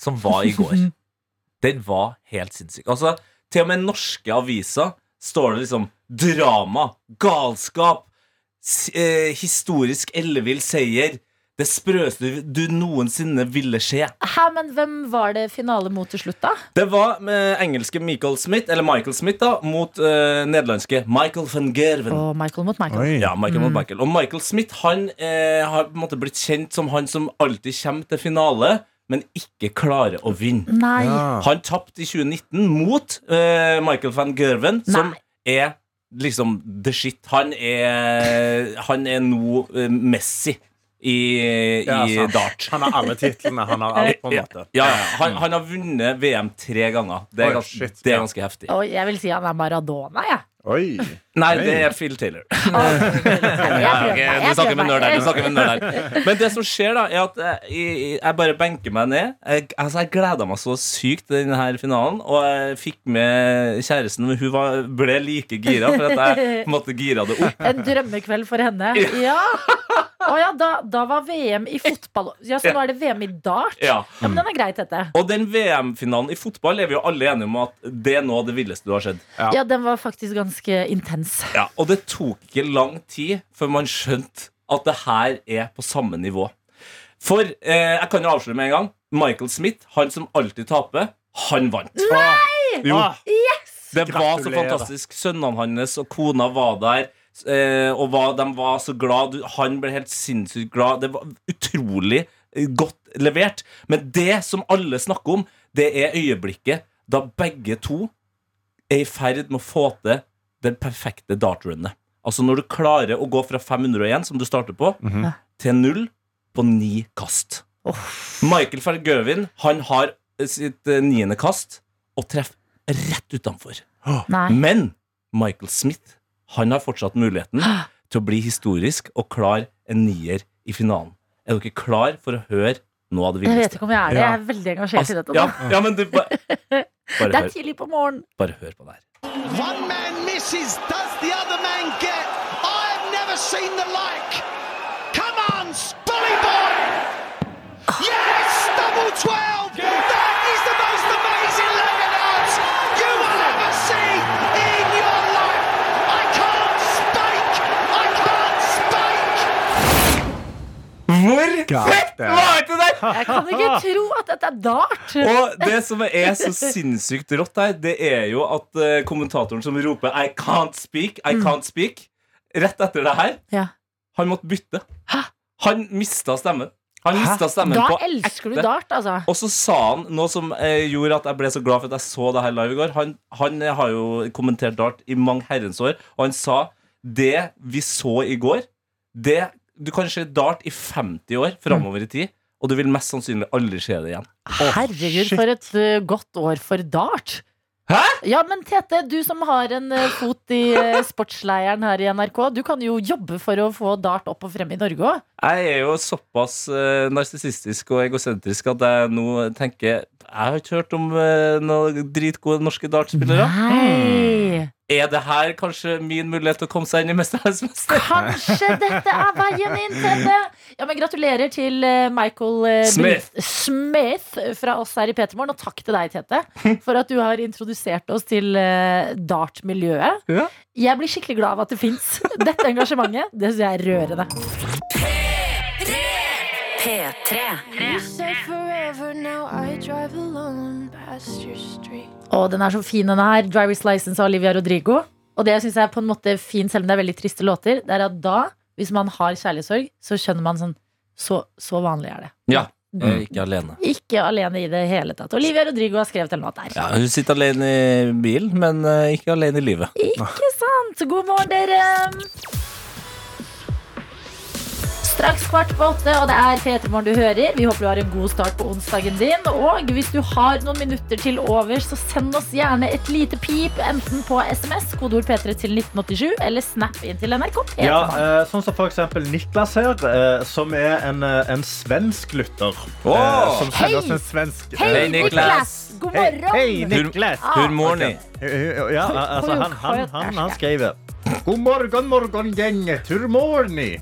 Speaker 4: som var i går, den var helt sinnssyk. Altså, til og med norske aviser står det liksom drama, galskap, eh, historisk ellevill seier. Det sprøeste du, noensinne ville se.
Speaker 2: Hæ, men hvem var det finale mot til slutt, da?
Speaker 4: Det var med engelske Michael Smith, eller Michael Smith, da, mot uh, nederlandske Michael van Gerven.
Speaker 2: Og Michael mot Michael.
Speaker 3: Oi.
Speaker 4: Ja, Michael mot Michael. Og Michael Smith han eh, har på en måte blitt kjent som han som alltid kommer til finale, men ikke klarer å vinne.
Speaker 2: Nei.
Speaker 3: Ja.
Speaker 4: Han tapte i 2019 mot uh, Michael van Gerven, som er liksom the shit. Han er, han er nå uh, Messi i,
Speaker 3: Ja,
Speaker 4: i dart.
Speaker 3: Han har alle titlene. Han har alt, på en måte.
Speaker 4: Ja, ja, han, han har vunnet VM tre ganger. Det er
Speaker 3: oh,
Speaker 4: ganske,
Speaker 3: shit,
Speaker 4: det er ganske heftig.
Speaker 2: Og jeg vil si han er Maradona, jeg.
Speaker 3: Oi.
Speaker 4: Nei,
Speaker 3: Oi.
Speaker 4: det er Phil Taylor.
Speaker 2: Ja.
Speaker 4: okay. ok, du snakker med nerd her, du snakker med nerd her. Men det som skjer, da, er at jeg, jeg, jeg bare benker meg ned. Jeg, altså, jeg gleda meg så sykt til denne her finalen, og jeg fikk med kjæresten. men Hun var, ble like gira, for at jeg på en måte gira det opp.
Speaker 2: En drømmekveld for henne. Ja. Å ja, da, da var VM i fotball. Ja, Så nå er det VM i dart?
Speaker 4: Ja.
Speaker 2: Ja, men den er greit, dette.
Speaker 4: Og den VM-finalen i fotball er vi jo alle enige om at det er noe av det villeste du har sett.
Speaker 3: Ja.
Speaker 2: Ja, den var faktisk ganske intens.
Speaker 4: Ja, og det tok ikke lang tid før man skjønte at det her er på samme nivå. For eh, jeg kan jo avsløre med en gang. Michael Smith, han som alltid taper, han vant. Jo.
Speaker 3: Yes!
Speaker 4: Det var så fantastisk. Sønnene hans og kona var der. Eh, og var, de var så glad Han ble helt sinnssykt glad. Det var utrolig eh, godt levert. Men det som alle snakker om, det er øyeblikket da begge to er i ferd med å få til det perfekte dartrunnet. Altså når du klarer å gå fra 501, som du starter på,
Speaker 3: Mhm.
Speaker 4: til null på ni kast. Michael Fergøvin han har sitt eh, niende kast og treffer rett utenfor.
Speaker 2: Nei.
Speaker 4: Men Michael Smith han har fortsatt muligheten til å bli historisk og klar en nier i finalen. Er dere klar for å høre noe av det
Speaker 2: Jeg vet ikke om jeg er det. Jeg er veldig engasjert i dette.
Speaker 4: ja, ja, men du, bare, bare,
Speaker 2: Det er tidlig på morgenen.
Speaker 4: bare hør på det her.
Speaker 7: One man misses, does the other man get? I've never seen the like. Come on, Spolly boy! Yes, double 12! That is the most amazing Lemonades you will ever see in your life! I can't speak! I can't speak!
Speaker 4: Hvor fett var?
Speaker 2: Jeg kan ikke tro at dette er dart.
Speaker 4: Og det som er så sinnssykt rått her, det er jo at eh, kommentatoren som roper 'I can't speak', I can't speak, rett etter det her,
Speaker 2: Ja.
Speaker 4: han måtte bytte. Han mista stemmen. Han mista stemmen
Speaker 2: Da
Speaker 4: på
Speaker 2: elsker du dart, altså.
Speaker 4: Og så sa han noe som eh, gjorde at jeg ble så glad for at jeg så det her live i går. Han, han har jo kommentert dart i mange herrens år, og han sa det vi så i går det, Du kan se dart i 50 år framover i tid, og du vil mest sannsynlig aldri se det igjen.
Speaker 2: Herregud, for et uh, godt år for dart.
Speaker 4: Hæ?
Speaker 2: Ja, men Tete, du som har en uh, fot i uh, sportsleiren her i NRK, du kan jo jobbe for å få dart opp og frem i Norge òg.
Speaker 4: Jeg er jo såpass uh, narsissistisk og egosentrisk at jeg nå tenker jeg har ikke hørt om eh, noen dritgode norske dartspillere.
Speaker 2: Hmm.
Speaker 4: Er det her kanskje min mulighet til å komme seg inn i Mesterhetsmester?
Speaker 2: Kanskje dette er veien inn til det! Ja, men Gratulerer til eh, Michael eh,
Speaker 4: Smith,
Speaker 2: Smith fra oss her i Petermorgen. Og takk til deg, Tete, for at du har introdusert oss til dartmiljøet.
Speaker 4: Ja.
Speaker 2: Jeg blir skikkelig glad av at det fins. Dette engasjementet, det syns jeg er rørende.
Speaker 1: P3.
Speaker 8: P3. P3.
Speaker 2: Og den er så fin, denne her. Driver's License av Olivia Rodrigo. Og det syns jeg er på en måte fint, selv om det er veldig triste låter, det er at da, hvis man har kjærlighetssorg, så skjønner man sånn Så, så vanlig er det.
Speaker 4: Ja. Jeg er ikke alene.
Speaker 2: Ikke alene i det hele tatt. Olivia Rodrigo har skrevet en låt der.
Speaker 4: Ja, hun sitter alene i bilen, men eh, ikke alene i livet.
Speaker 2: Ikke sant? God morgen, dere. Straks kvart på åtte, og det er P3 Morgen du hører. Vi håper du har en god start på onsdagen din. Og hvis du har noen minutter til over, så send oss gjerne et lite pip, enten på SMS, kodeord P3 til 1987, eller snap inn til NRK. P3
Speaker 3: Ja, eh, sånn som for eksempel Niklas her, eh, som er en, eh, en svensk lytter.
Speaker 4: Oh!
Speaker 3: eh, som
Speaker 2: Hei!
Speaker 3: sender oss en svensk
Speaker 2: Hei,
Speaker 4: Hei,
Speaker 2: Niklas!
Speaker 4: Niklas.
Speaker 2: God morgen!
Speaker 3: hei, Niklas!
Speaker 2: Ah.
Speaker 4: Good morning.
Speaker 3: Ja, altså, han, han, han, han skriver God morgen, morgen, gjeng. mår ni?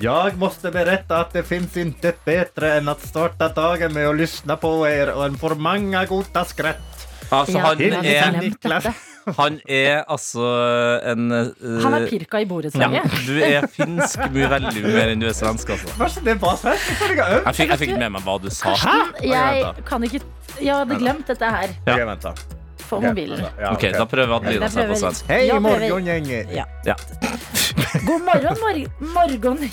Speaker 3: Jag måste berätta att det finns intet bättre än att starta dagen med att lyssna på er och en for många goda skratt.
Speaker 4: Altså, han
Speaker 2: ja,
Speaker 4: er, han er altså en uh,
Speaker 2: Han er pirka i borettslaget.
Speaker 4: ja, Du er finsk mye veldig mer enn du er svensk, altså.
Speaker 3: Det bare svensk? Jeg jeg.
Speaker 4: Jeg fikk, ikke med meg hva du sa.
Speaker 2: Karsten, jeg kan ikke Jeg hadde glemt dette her
Speaker 3: Ok, vent da. Ok,
Speaker 2: mobilen.
Speaker 3: da. Ja,
Speaker 4: Ok,
Speaker 3: ok.
Speaker 4: Da prøver Adelina seg på svensk.
Speaker 3: Hei.
Speaker 2: Ja. Ja. God morgen, mor morgen...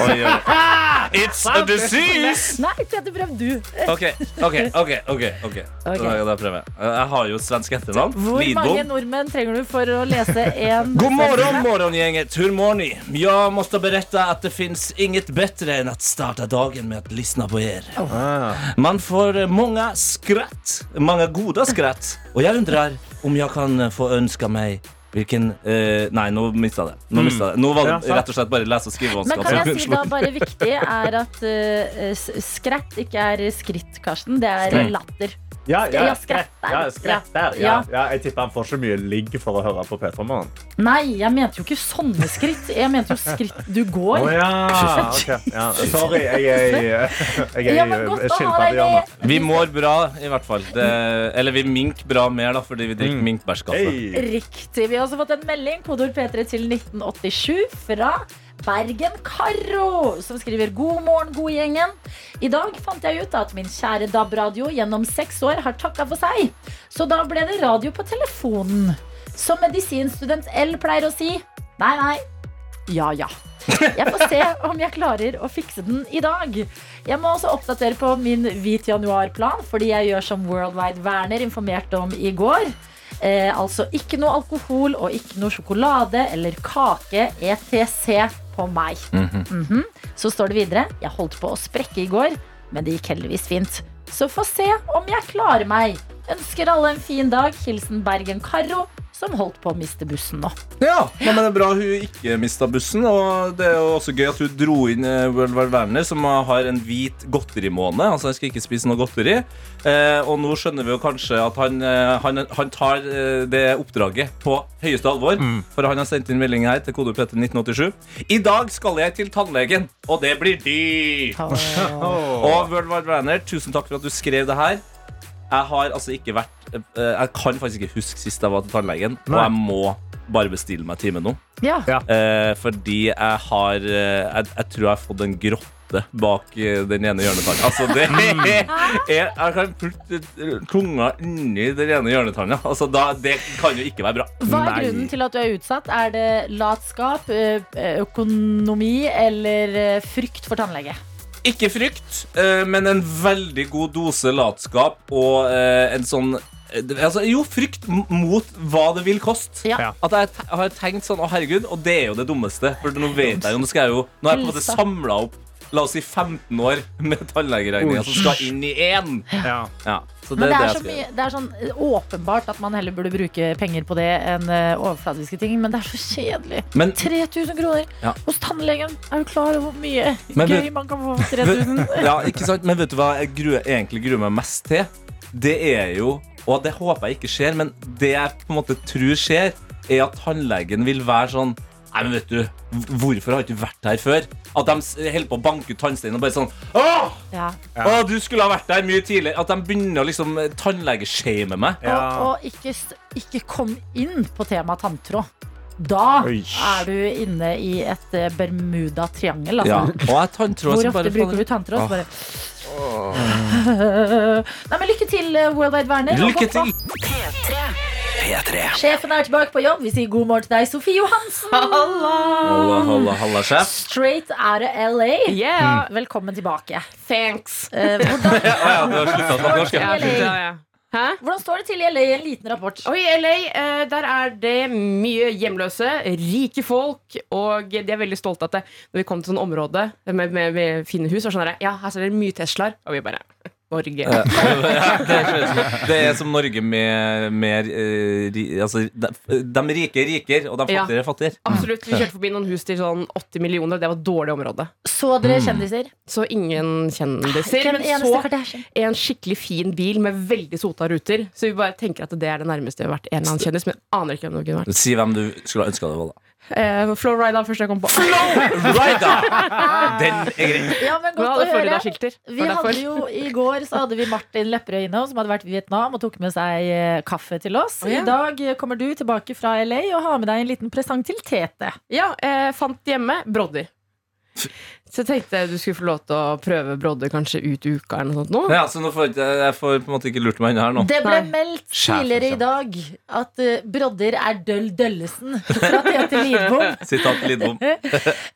Speaker 4: Oi, oi. It's a disease!
Speaker 2: Nei, Peter, prøv du.
Speaker 4: OK, OK, OK. ok, ok Da, da prøver jeg. Jeg har jo svensk etternavn.
Speaker 2: Hvor mange
Speaker 4: Lidbom.
Speaker 2: nordmenn trenger du for å lese en
Speaker 4: God morgon
Speaker 2: setning?
Speaker 4: morgongänget, hur mår ni? Jag måste berätta att det finns inget bättre än att starta dagen med att lyssna på er.
Speaker 3: Ah.
Speaker 4: Man får mange många skratt, många goda skratt. Och jag undrar om jag kan få önska mig Hvilken uh, Nei, nå mista jeg det. Nå, mistet jeg det. nå var det rett og slett bare lese- og
Speaker 2: Men kan jeg si da bare viktig er at uh, skrett ikke er skritt, Karsten. Det er latter.
Speaker 3: Ja, ja,
Speaker 2: Ja,
Speaker 3: skrett.
Speaker 2: skrett der.
Speaker 3: Ja, jeg tipper han får så mye ligg for å høre på P3 Morgen.
Speaker 2: Nei, jeg mente jo ikke sånne skritt. Jeg mente jo skritt du går.
Speaker 3: Å ja, ok. Ja. Sorry, jeg er i er
Speaker 2: deg
Speaker 3: skilpaddehjørnet.
Speaker 4: Vi mår bra, i hvert fall. Det, eller vi mink bra mer, da, fordi vi drikker
Speaker 3: Mm.
Speaker 4: minkbærskaffe.
Speaker 3: Hey.
Speaker 2: Riktig. Vi har også fått en melding, kodord P3 til 1987, fra Bergen Karo, som skriver God morgen, gode gjengen. I dag fant jeg ut at min kjære DAB-radio gjennom seks år har takka for seg. Så da ble det radio på telefonen. Som medisinstudent L pleier å si nei, nei, ja, ja. Jeg får se om jeg klarer å fikse den i dag. Jeg må også oppdatere på min hvit januar-plan, fordi jeg gjør som Worldwide Werner informerte om i går. Eh, altså ikke noe alkohol og ikke noe sjokolade eller kake ETC på meg. Mhm. Så står det videre Jeg holdt på å sprekke i går, men det gikk heldigvis fint. Så få se om jeg klarer meg. Ønsker alle en fin dag. Hilsen Bergen Karo, som holdt på å miste bussen nå.
Speaker 4: Ja, men det er bra hun ikke mista bussen. Og det er jo også gøy at hun dro inn eh, World War Werner, som har en hvit godterimåned. Altså han skal ikke spise noe godteri. Eh, og nå skjønner vi jo kanskje at han, eh, han, han tar eh, det oppdraget på høyeste alvor. For han har sendt inn melding her til kode P3 1987. I dag skal jeg til tannlegen, og det blir dyrt. Og World War Werner, tusen takk for at du skrev det her. Jeg har altså ikke vært eh, Jeg kan faktisk ikke huske sist jeg var til tannlegen, og jeg må bare bestille meg time nå.
Speaker 2: Ja.
Speaker 4: Eh, fordi jeg har eh, jeg, jeg tror jeg har fått en grotte bak eh, den ene hjørnetanna. Altså, det er, jeg kan putte eh, tunga inni den ene hjørnetanna. Altså, da, det kan jo ikke være bra.
Speaker 2: Hva er
Speaker 3: Nei.
Speaker 2: grunnen til at du er utsatt? Er det latskap, økonomi eller frykt for tannlege?
Speaker 4: Ikke frykt, eh, men en veldig god dose latskap og eh, en sånn eh, Altså, jo, frykt mot hva det vil koste.
Speaker 2: Ja.
Speaker 4: At jeg har tenkt sånn, å herregud, og det er jo det dummeste. For nå vet jeg jo, nå skal jeg jo Nå har jeg på en måte samla opp La oss si 15 år med tannlegeregninger som skal inn i én.
Speaker 3: Ja.
Speaker 4: Ja, så det,
Speaker 2: Men det
Speaker 4: er det
Speaker 2: så mye, det er sånn åpenbart at man heller burde bruke penger på det enn ø, overfladiske ting, men det er så kjedelig.
Speaker 4: Men
Speaker 2: 3000 kroner
Speaker 4: Ja.
Speaker 2: hos tannlegen. Er du klar over hvor mye
Speaker 4: Men
Speaker 2: gøy man kan få for 3000?
Speaker 4: ja, ikke sant? Men vet du hva jeg gruer, egentlig gruer meg mest til? Det er jo Og det håper jeg ikke skjer, men det jeg på en måte tror skjer, er at tannlegen vil være sånn Nei, men vet du, hvorfor har du ikke vært her før? At de holder på å banke ut tannsteinen og bare sånn Åh!
Speaker 2: Ja.
Speaker 4: Åh, du skulle ha vært der mye tidligere. At de begynner å liksom tannlegeshame meg.
Speaker 3: Ja.
Speaker 2: Og, og ikke, ikke kom inn på temaet tanntråd. Da
Speaker 3: Oi.
Speaker 2: er du inne i et Bermuda-triangel. Altså.
Speaker 4: Ja. tanntråd
Speaker 2: Hvor ofte
Speaker 4: bare
Speaker 2: bruker du tanntråd? Så
Speaker 4: Åh.
Speaker 2: Bare... Nei, men lykke til, World Wide Werner.
Speaker 4: Lykke til!
Speaker 5: P3.
Speaker 2: Sjefen er tilbake på jobb. Vi sier god morgen til deg, Sofie Johansen.
Speaker 4: Halla, halla, halla, sjef.
Speaker 2: Straight out of LA.
Speaker 9: Yeah,
Speaker 2: Velkommen tilbake.
Speaker 9: thanks.
Speaker 2: Eh, hvordan
Speaker 4: Ja,
Speaker 2: står det til i LA en liten rapport?
Speaker 9: Og i LA eh, der er det mye hjemløse, rike folk, og de er veldig stolte at det, når vi kom til sånn område med, med, med fine hus, og sånn der, ja, her ser dere mye Teslaer, og vi bare Norge.
Speaker 4: Det, er, som Norge med mer eh, altså, de, de rike er rikere, og de
Speaker 9: Ja.
Speaker 4: fattige er fattigere.
Speaker 9: Absolutt. Vi kjørte forbi noen hus til sånn 80 millioner, det var et dårlig område.
Speaker 2: Så dere kjendiser?
Speaker 9: Så ingen kjendiser. Men så en skikkelig fin bil med veldig sota ruter. Så vi bare tenker at det er det nærmeste vi har vært en eller annen kjendis, men aner ikke hvem det kunne vært.
Speaker 4: Si hvem du skulle ha ønska det var. Da
Speaker 9: Eh, Flowrida første jeg kom på.
Speaker 4: Rida! Den er grei.
Speaker 2: Ja, men godt å høre. Vi hadde jo, I går så hadde vi Martin Lepperød inne, som hadde vært i Vietnam og tok med seg eh, kaffe til oss.
Speaker 9: Oh, ja.
Speaker 2: I dag kommer du tilbake fra LA og har med deg en liten presang til Tete.
Speaker 9: Ja, eh, fant hjemme Brodder. Så jeg tenkte du skulle få lov til å prøve Brodder kanskje ut uka eller noe sånt nå.
Speaker 4: Ja, så nå får jeg, ikke- jeg får på en måte ikke lurt meg inn her nå.
Speaker 2: Det ble
Speaker 9: Nei.
Speaker 2: meldt tidligere i dag at eh, Brodder er døll døllesen fra Tete Lidbom.
Speaker 4: Sitat Lidbom.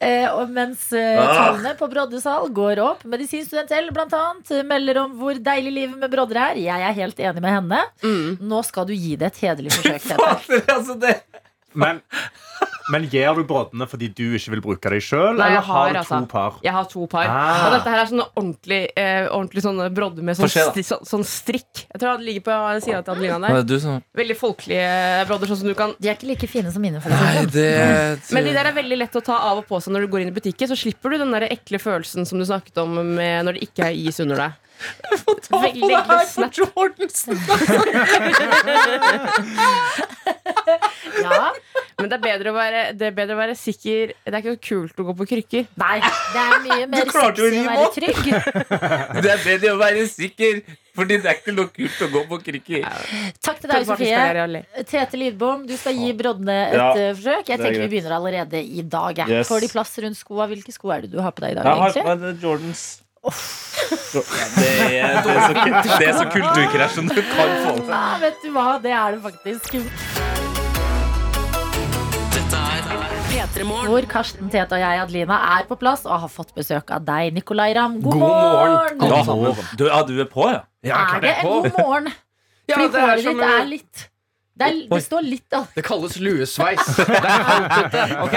Speaker 2: Eh, og mens eh,
Speaker 4: Ah.
Speaker 2: tallene på Broddesal går opp, Medisinstudent L blant annet eh, melder om hvor deilig livet med Brodder er. Jeg er helt enig med henne.
Speaker 9: Mm.
Speaker 2: Nå skal du gi det et hederlig forsøk. Tete.
Speaker 4: altså, det
Speaker 3: Men, men gir du broddene fordi du ikke vil bruke dem sjøl, eller har
Speaker 9: har,
Speaker 3: du
Speaker 9: altså.
Speaker 3: to par?
Speaker 9: Jeg har to par.
Speaker 3: Ah.
Speaker 9: Og dette her er sånne ordentlig, eh, ordentlig sånne brodder med sånn, sti, så, sånn strikk. Jeg tror det ligger på sida til Adelina der.
Speaker 4: er som
Speaker 9: Veldig folkelige brodder, sånn som du kan
Speaker 2: De er ikke like fine som mine.
Speaker 4: Nei,
Speaker 2: sånn.
Speaker 4: det
Speaker 9: Men de der er veldig lett å ta av og på seg når du går inn i butikken. Så slipper du den der ekle følelsen som du snakket om med når det ikke er is under deg. Veldig Jordansen!
Speaker 2: Ja.
Speaker 9: Men det er, bedre å være, det er bedre å være sikker Det er ikke så kult å gå på krykker.
Speaker 2: Nei, det er mye mer sexy å
Speaker 4: å
Speaker 2: være trygg.
Speaker 4: Det er bedre å være sikker, fordi det er ikke noe kult å gå på krykker.
Speaker 2: Takk til deg, Sofie. Tete Lidbom, du skal gi Brodne et
Speaker 4: Ja,
Speaker 2: eh, forsøk. Jeg
Speaker 4: er
Speaker 2: tenker vi begynner allerede i dag.
Speaker 4: Yes.
Speaker 2: Får de plass rundt skoa? Hvilke sko er det du har på deg i dag?
Speaker 4: Jeg har
Speaker 2: egentlig?
Speaker 4: på Jordans. Ja, det, er, det, er så, det er så kulturkrasj som du kan få til.
Speaker 2: Ja, vet du hva, det er det faktisk.
Speaker 1: P3
Speaker 2: Hvor Karsten, Tete og jeg, Adelina, er på plass og har fått besøk av deg, Nicolay Ramm. God,
Speaker 9: God morgen.
Speaker 2: morgen!
Speaker 4: Ja, du, ja, du er på, ja?
Speaker 2: Er det en god morgen?
Speaker 10: Ja,
Speaker 2: Fordi
Speaker 10: det
Speaker 2: håret ditt er litt det, er, det står litt da.
Speaker 10: Det kalles luesveis. Det er OK?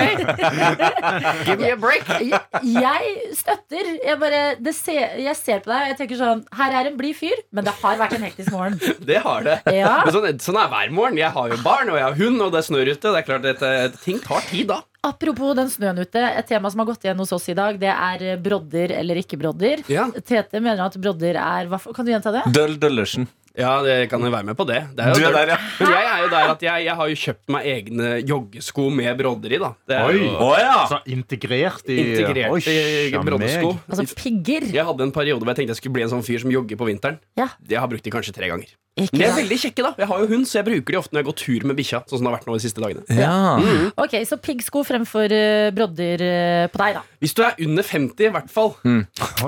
Speaker 10: Give me a break.
Speaker 2: Jeg, jeg støtter. Jeg, bare, det ser, jeg ser på deg og jeg tenker sånn Her er en blid fyr, men det har vært en hektisk morgen.
Speaker 10: Det har det.
Speaker 2: Ja.
Speaker 10: Men sånn, sånn er hver morgen. Jeg har jo barn, og jeg har hund, og det snør ute. Det er klart at eh, Ting tar tid da.
Speaker 2: Apropos den snøen ute. Et tema som har gått igjen hos oss i dag, det er eh, brodder eller ikke brodder.
Speaker 10: Ja,
Speaker 2: Tete mener at brodder er Kan du gjenta det?
Speaker 4: Døll Døllersen.
Speaker 10: Ja det kan jo være med på det. det er jo
Speaker 4: Du er der, ja.
Speaker 10: Men jeg er jo der at jeg, jeg har jo kjøpt meg egne joggesko med brodder i. da Det er
Speaker 3: Oi.
Speaker 10: jo
Speaker 4: oh, ja!
Speaker 3: Så integrert i
Speaker 10: integrert
Speaker 3: Oi,
Speaker 10: i
Speaker 3: sja
Speaker 10: broddesko.
Speaker 2: Altså pigger.
Speaker 10: Jeg hadde en periode hvor jeg tenkte jeg skulle bli en sånn fyr som jogger på vinteren.
Speaker 2: Ja.
Speaker 10: Jeg har brukt de kanskje tre ganger.
Speaker 2: Ikke
Speaker 10: de er veldig kjekke, da. Jeg har jo hund, så jeg bruker de ofte når jeg går tur med bikkja. Sånn som det har vært nå de siste dagene.
Speaker 4: ja.
Speaker 2: Ok, Så piggsko fremfor uh, brodder uh, på deg, da.
Speaker 10: Hvis du er under 50, i hvert fall.
Speaker 3: Oi.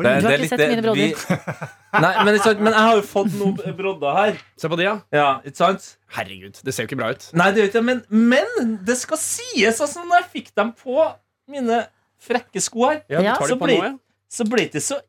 Speaker 2: Du har ikke sett mine brodder.
Speaker 4: Nei, men, men jeg har jo fått noen brodder her.
Speaker 10: Se på de, ja.
Speaker 4: Ja, ikke sant?
Speaker 10: Herregud, det ser jo ikke bra ut.
Speaker 4: Nei, det gjør ikke men, men det skal sies altså, når jeg fikk dem på mine frekke sko her,
Speaker 10: Ja,
Speaker 4: så
Speaker 10: det
Speaker 4: blir-
Speaker 10: nå, ja.
Speaker 4: så ble det ikke så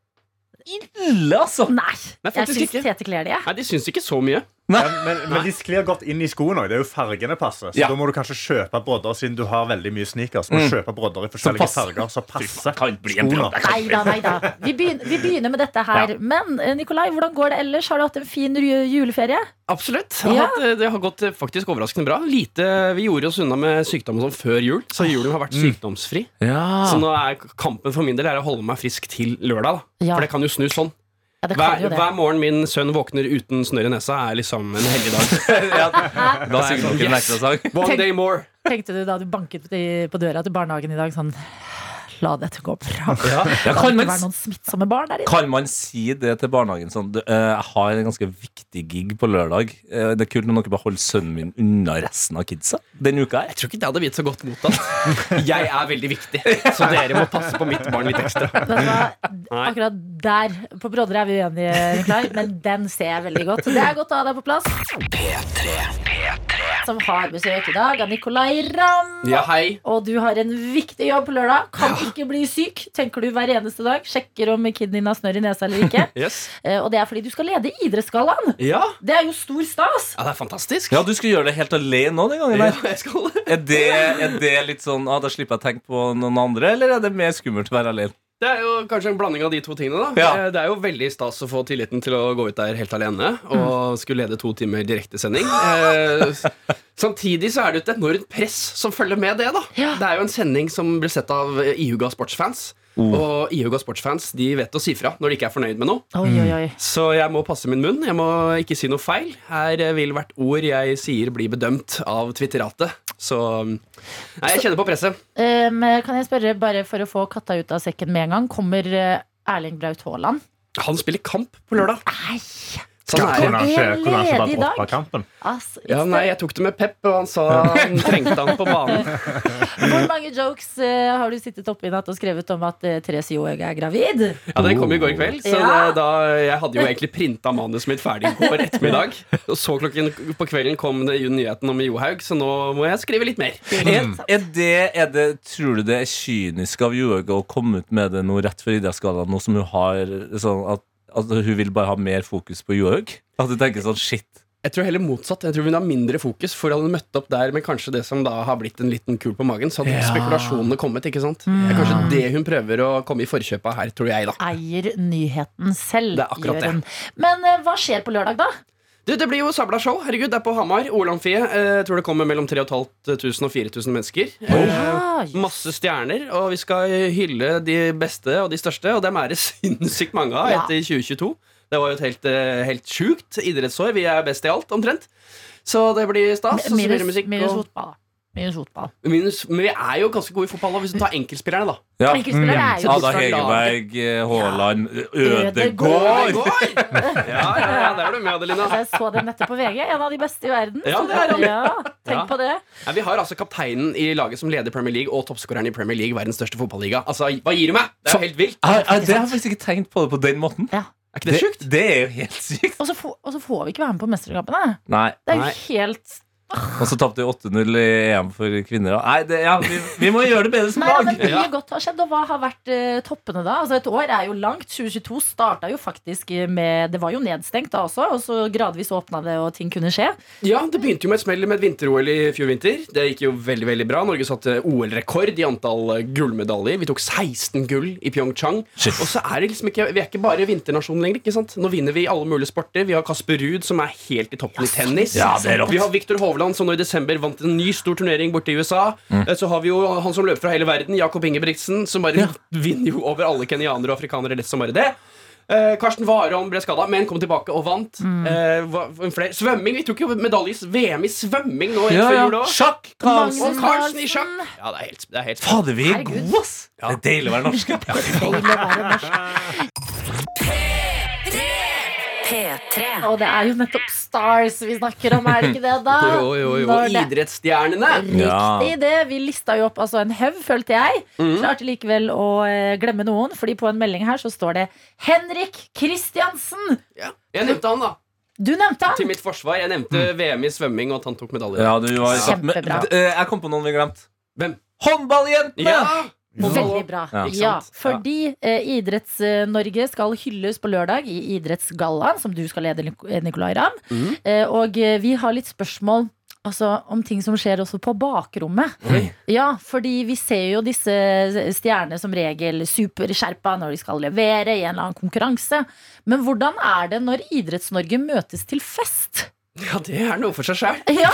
Speaker 4: ille, altså.
Speaker 2: Nei,
Speaker 10: Nei,
Speaker 2: jeg syns
Speaker 10: ikke.
Speaker 2: Tete kler det.
Speaker 10: Nei, de syns ikke så mye.
Speaker 3: Ja, men, men de sklir godt inn i skoene òg. Det er jo fargene passer. Så
Speaker 4: Ja.
Speaker 3: da må du kanskje kjøpe brodder siden du har veldig mye sneakers. Må
Speaker 4: Mm.
Speaker 3: kjøpe brodder i forskjellige
Speaker 4: passer.
Speaker 3: farger som passer
Speaker 4: Kan bli en
Speaker 3: skoene.
Speaker 2: Nei da, nei da. Vi begynner, vi begynner med dette her. Men eh, Nikolai, hvordan går det ellers? Har du hatt en fin juleferie?
Speaker 10: Absolutt. Jeg har
Speaker 2: Ja.
Speaker 10: hatt, eh, det har gått eh, faktisk overraskende bra. Lite, Vi gjorde oss unna med sykdom og sånn før jul, så julen har vært sykdomsfri.
Speaker 4: Ja.
Speaker 10: Så nå er kampen for min del er å holde meg frisk til lørdag. da
Speaker 2: Ja.
Speaker 10: For det kan jo snu sånn.
Speaker 2: Ja, det kan
Speaker 10: Hver,
Speaker 2: jo det.
Speaker 10: hver morgen min sønn våkner uten snørr i nesa, er liksom en hellig dag.
Speaker 4: ja, da synger dere en ekstra sang.
Speaker 10: One day more.
Speaker 2: Tenkte du da du banket på- på døra til barnehagen i dag sånn La dette gå bra.
Speaker 4: Ja,
Speaker 2: Det
Speaker 4: kan, man,
Speaker 2: være noen smittsomme barn der inne.
Speaker 4: kan man si det til barnehagen sånn du, eh, Jeg har en ganske viktig gig på lørdag. Eh, det er kult om dere bare holder sønnen min unna resten av kidsa denne uka her.
Speaker 10: Jeg tror ikke det hadde blitt så godt mottatt. Jeg er veldig viktig, så dere må passe på mitt barn litt ekstra.
Speaker 2: Akkurat der på Brodder er vi uenige, klar, men den ser jeg veldig godt. Så det er godt å ha deg på plass. som har besøk i dag av Nicolay Ramm.
Speaker 10: Ja.
Speaker 2: Og du har en viktig jobb på lørdag. Kan ikke bli syk, tenker du hver eneste dag. Sjekker om kiden din har snørr i nesa eller ikke.
Speaker 10: Yes.
Speaker 2: Eh, Og det er fordi du skal lede Idrettsgallaen.
Speaker 10: Ja.
Speaker 2: Det er jo stor stas.
Speaker 10: ja, det er fantastisk.
Speaker 4: Ja, du skal gjøre det helt alene nå den gangen
Speaker 10: Ja, jeg skal.
Speaker 4: Er det, er det litt sånn ah, Da slipper jeg å tenke på noen andre, eller er det mer skummelt å være alene?
Speaker 10: Det er jo kanskje en blanding av de to tingene. da
Speaker 4: Ja.
Speaker 10: Det er jo veldig stas å få tilliten til å gå ut der helt alene og skulle lede to timer direktesending. Eh, samtidig så er det et enormt press som følger med det. da
Speaker 2: Ja.
Speaker 10: Det er jo en sending som blir sett av iuga ihuga sportsfans. Og ihuga sportsfans de vet å si fra når de ikke er fornøyd med noe.
Speaker 2: Oi, oi, oi.
Speaker 10: Så jeg må passe min munn. Jeg må ikke si noe feil. Her vil hvert ord jeg sier, bli bedømt av Twitteratet. Så Nei, jeg kjenner på presset.
Speaker 2: Um, kan jeg spørre, bare for å få katta ut av sekken med en gang, kommer eh, Erling Braut Haaland?
Speaker 10: Han spiller kamp på lørdag.
Speaker 2: Nei,
Speaker 10: Så han er
Speaker 3: kunne han ikke
Speaker 2: ledig i dag. altså,
Speaker 10: Ja, nei, jeg tok det med Pep, og han sa han trengte han på banen.
Speaker 2: Hvor mange jokes uh, har du sittet oppe i natt og skrevet om at uh, Therese Johaug er gravid?
Speaker 10: Ja, Den kom i går kveld, så
Speaker 2: Ja.
Speaker 10: det, da, jeg hadde jo egentlig printa manuset mitt ferdig i går ettermiddag. Og så klokken på kvelden kom det nyheten om Johaug, så nå må jeg skrive litt mer.
Speaker 4: Er, er det, er det, tror du det er kynisk av Johaug å komme ut med det nå rett før Idrettsgallaen, nå som hun har sånn at, at hun vil bare ha mer fokus på Johaug? At du tenker sånn shit.
Speaker 10: Jeg tror heller motsatt. Jeg tror hun har mindre fokus, for hadde hun møtt opp der med kanskje det som da har blitt en liten kul på magen, så hadde
Speaker 4: Ja.
Speaker 10: spekulasjonene kommet. ikke sant? Det er kanskje det hun prøver å komme i forkjøpet av her, tror jeg, da.
Speaker 2: Eier nyheten selv.
Speaker 10: Er
Speaker 2: hun. Men eh, hva skjer på lørdag, da?
Speaker 10: Du, Det blir jo sabla show. Herregud, det er på Hamar. OL-amfiet. Eh, Jeg tror det kommer mellom 3500 og 4000 mennesker. Eh. Masse stjerner, og vi skal hylle de beste og de største, og dem er det sinnssykt mange av etter 2022. Det var jo et helt, eh, helt sjukt idrettsår. Vi er best i alt, omtrent. Så det blir stas. og så blir det musikk,
Speaker 2: minus
Speaker 10: fotball.
Speaker 2: fotball. Minus fotball.
Speaker 10: minus, men vi er jo ganske gode i fotball, da, hvis du tar enkeltspillerne, da.
Speaker 4: Ja.
Speaker 2: Enkeltspillere er jo
Speaker 4: Ada Hegerberg, eh, Haaland.
Speaker 2: Ødegaard!
Speaker 10: Ja, ja, ja, der er du med, Adelina.
Speaker 2: Altså, jeg så det nettopp på VG. En av de beste i verden.
Speaker 10: Ja, det er han.
Speaker 2: Ja, tenk
Speaker 10: Ja.
Speaker 2: på det.
Speaker 10: Ja, vi har altså kapteinen i laget som leder Premier League, og toppskåreren i Premier League, verdens største fotballiga. Altså, hva gir du meg? Det er jo helt vilt.
Speaker 4: Jeg, jeg, det har jeg faktisk ikke tenkt på det på den måten.
Speaker 2: Ja.
Speaker 10: Er ikke det sjukt?
Speaker 4: Det er jo helt sykt.
Speaker 2: Og så får, og så får vi ikke være med på mesterskapene.
Speaker 4: Nei.
Speaker 2: Det er jo helt
Speaker 4: Og så tapte vi 8-0 i EM for kvinner. Nei, det, ja, vi, vi må gjøre det bedre som lag.
Speaker 2: Nei, men Mye
Speaker 10: Ja.
Speaker 2: godt har skjedd, og hva har vært uh, toppene da? Altså Et år er jo langt. 2022 starta jo faktisk med Det var jo nedstengt da også, og så gradvis åpna det, og ting kunne skje.
Speaker 10: Ja, det begynte jo med et smell med et vinter-OL i fjor vinter. Det gikk jo veldig veldig bra. Norge satte OL-rekord i antall eh, gullmedaljer. Vi tok 16 gull i Pyeongchang.
Speaker 4: Shit.
Speaker 10: Og så er det liksom ikke Vi er ikke bare vinternasjon lenger. ikke sant? Nå vinner vi alle mulige sporter. Vi har Kasper Ruud, som er helt i toppen i tennis.
Speaker 4: Ja, det er.
Speaker 10: Vi har Viktor Hovland, som nå i desember vant en ny stor turnering borte i USA. Mm. Så har vi jo han som løper fra hele verden, Jakob Ingebrigtsen, som bare vinner jo over alle kenyanere og afrikanere lett som bare det. Eh, Karsten Warholm ble skada, men kom tilbake og vant. Eh. Svømming. Vi tok jo medalje i VM i svømming nå
Speaker 4: Ja, ja. Sjakk! Karlsen.
Speaker 10: Og Carlsen i sjakk. Ja, det er helt, det er helt
Speaker 4: Fader, vi er gode, ass! Det er deilig å være norsk.
Speaker 2: Deilig å være norsk.
Speaker 1: P3.
Speaker 2: Og det er jo nettopp Stars vi snakker om, er det ikke det, da?
Speaker 10: Jo, jo, jo.
Speaker 2: Når det-
Speaker 10: Idrettsstjernene.
Speaker 2: Riktig det. Vi lista jo opp altså en haug, følte jeg. Klarte likevel å eh, glemme noen, Fordi på en melding her så står det Henrik Kristiansen.
Speaker 10: Ja. Jeg nevnte han, da.
Speaker 2: Du nevnte han.
Speaker 10: Til mitt forsvar. Jeg nevnte VM i svømming, og at han tok medalje.
Speaker 4: Ja, du
Speaker 2: Kjempebra.
Speaker 4: Men, eh, jeg kom på noen vi glemte.
Speaker 10: Hvem?
Speaker 4: Håndballjentene!
Speaker 10: Ja!
Speaker 2: Veldig bra.
Speaker 4: Ja.
Speaker 2: Ja, fordi eh, Idretts-Norge skal hylles på lørdag i Idrettsgallaen, som du skal lede, Nicolay Ramm.
Speaker 10: Mm.
Speaker 2: Eh, og eh, vi har litt spørsmål altså, om ting som skjer også på bakrommet.
Speaker 10: Oi.
Speaker 2: Ja, fordi vi ser jo disse stjernene som regel superskjerpa når de skal levere i en eller annen konkurranse. Men hvordan er det når Idretts-Norge møtes til fest?
Speaker 10: Ja, det er noe for seg sjøl.
Speaker 2: Ja,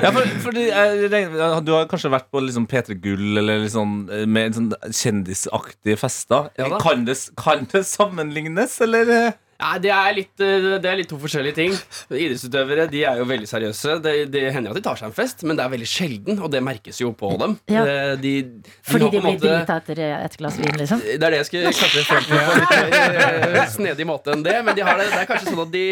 Speaker 4: Ja, for, fordi jeg Du har kanskje vært på liksom P3 Gull eller liksom, eh, med sånn kjendisaktige fester.
Speaker 10: Ja
Speaker 4: kan, det, kan det sammenlignes, eller? eh?
Speaker 10: Ja, det er, litt, eh, det er litt to forskjellige ting. Idrettsutøvere de er jo veldig seriøse. Det, det hender at de tar seg en fest, men det er veldig sjelden, og det merkes jo på dem.
Speaker 2: Ja.
Speaker 10: Eh, De, de
Speaker 2: fordi de blir drita etter et glass vin, liksom.
Speaker 10: Det er det jeg skulle kanskje følt på litt mer eh, snedig måte enn det. Men de har det, det er kanskje sånn at de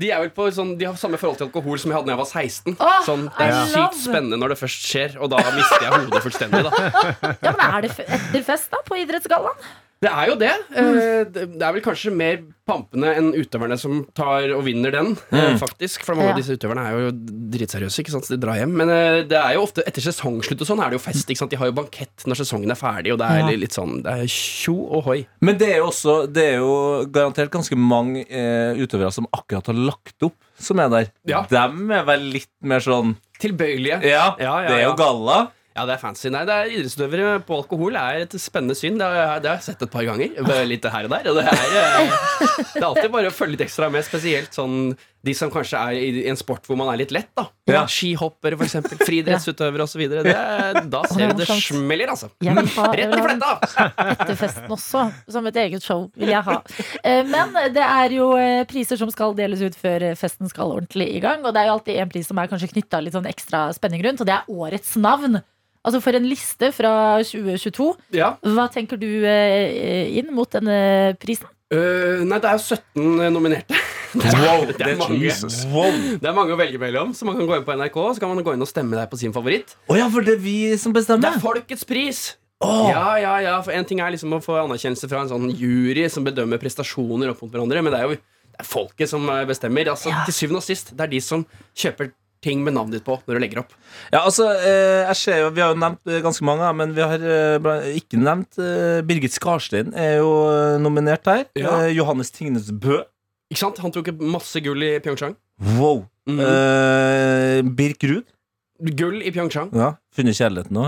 Speaker 10: de, er vel på sånn, de har samme forhold til alkohol som jeg hadde da jeg var 16.
Speaker 2: Oh,
Speaker 10: sånn, det er sykt spennende når det først skjer, og da mister jeg hodet fullstendig. Da.
Speaker 2: Ja, men Er det etter fest da på Idrettsgallaen?
Speaker 10: Det er jo det. Eh, Det det er vel kanskje mer pampene enn utøverne som tar og vinner den, mm. faktisk. For mange
Speaker 2: Ja.
Speaker 10: av disse utøverne er jo dritseriøse, ikke sant, så de drar hjem. Men eh, det er jo ofte etter sesongslutt og sånn er det jo fest. ikke sant? De har jo bankett når sesongen er ferdig, og det er
Speaker 2: Ja.
Speaker 10: litt sånn Det er tjo og hoi.
Speaker 4: Men det er jo også Det er jo garantert ganske mange eh, utøvere som akkurat har lagt opp, som er der.
Speaker 10: Ja.
Speaker 4: Dem er vel litt mer sånn
Speaker 10: Tilbøyelige.
Speaker 4: Ja,
Speaker 10: Ja, ja,
Speaker 4: det er jo galla.
Speaker 10: Ja, det er fancy. Nei, det er idrettsutøvere på alkohol er et spennende syn. Det har, jeg- det har jeg sett et par ganger. Litt her og der. Og det er, eh, det er alltid bare å følge litt ekstra med, spesielt sånn de som kanskje er i en sport hvor man er litt lett, da.
Speaker 4: Ja.
Speaker 10: Skihoppere, for eksempel. Friidrettsutøvere osv. Da ser du det smeller, altså.
Speaker 2: Ha,
Speaker 10: Rett i fletta!
Speaker 2: etterfesten også, som et eget show, vil jeg ha. Eh, Men det er jo eh, priser som skal deles ut før festen skal ordentlig i gang. Og det er jo alltid en pris som er kanskje knytta litt sånn ekstra spenning rundt, og det er årets navn. Altså For en liste fra 2022,
Speaker 10: Ja.
Speaker 2: hva tenker du eh, inn mot denne prisen?
Speaker 10: Uh, nei, det er jo 17 nominerte.
Speaker 4: Wow,
Speaker 10: det er mange.
Speaker 4: Wow.
Speaker 10: Det er mange å velge mellom, så man kan gå inn på NRK Så kan man gå inn og stemme der på sin favoritt.
Speaker 4: Oh, ja, for det er vi som bestemmer Det
Speaker 10: er folkets pris!
Speaker 4: Åh.
Speaker 10: Ja, ja, ja, for En ting er liksom å få anerkjennelse fra en sånn jury som bedømmer prestasjoner opp mot hverandre, men det er jo det er folket som eh, bestemmer. Altså,
Speaker 2: Ja.
Speaker 10: Til syvende og sist, det er de som kjøper ting med navnet ditt på når du legger opp.
Speaker 4: Ja, altså, eh, jeg ser jo, Vi har jo nevnt eh, ganske mange, men vi har eh, ikke nevnt Birgit Skarstein er jo nominert her.
Speaker 10: Ja.
Speaker 4: Johannes Tingnes Bø.
Speaker 10: Ikke sant? Han tok masse gull i Pyeongchang.
Speaker 4: Wow.
Speaker 10: Mhm.
Speaker 4: Eh, Birk Ruud.
Speaker 10: Gull i Pyeongchang.
Speaker 4: Ja, Funnet kjærligheten nå.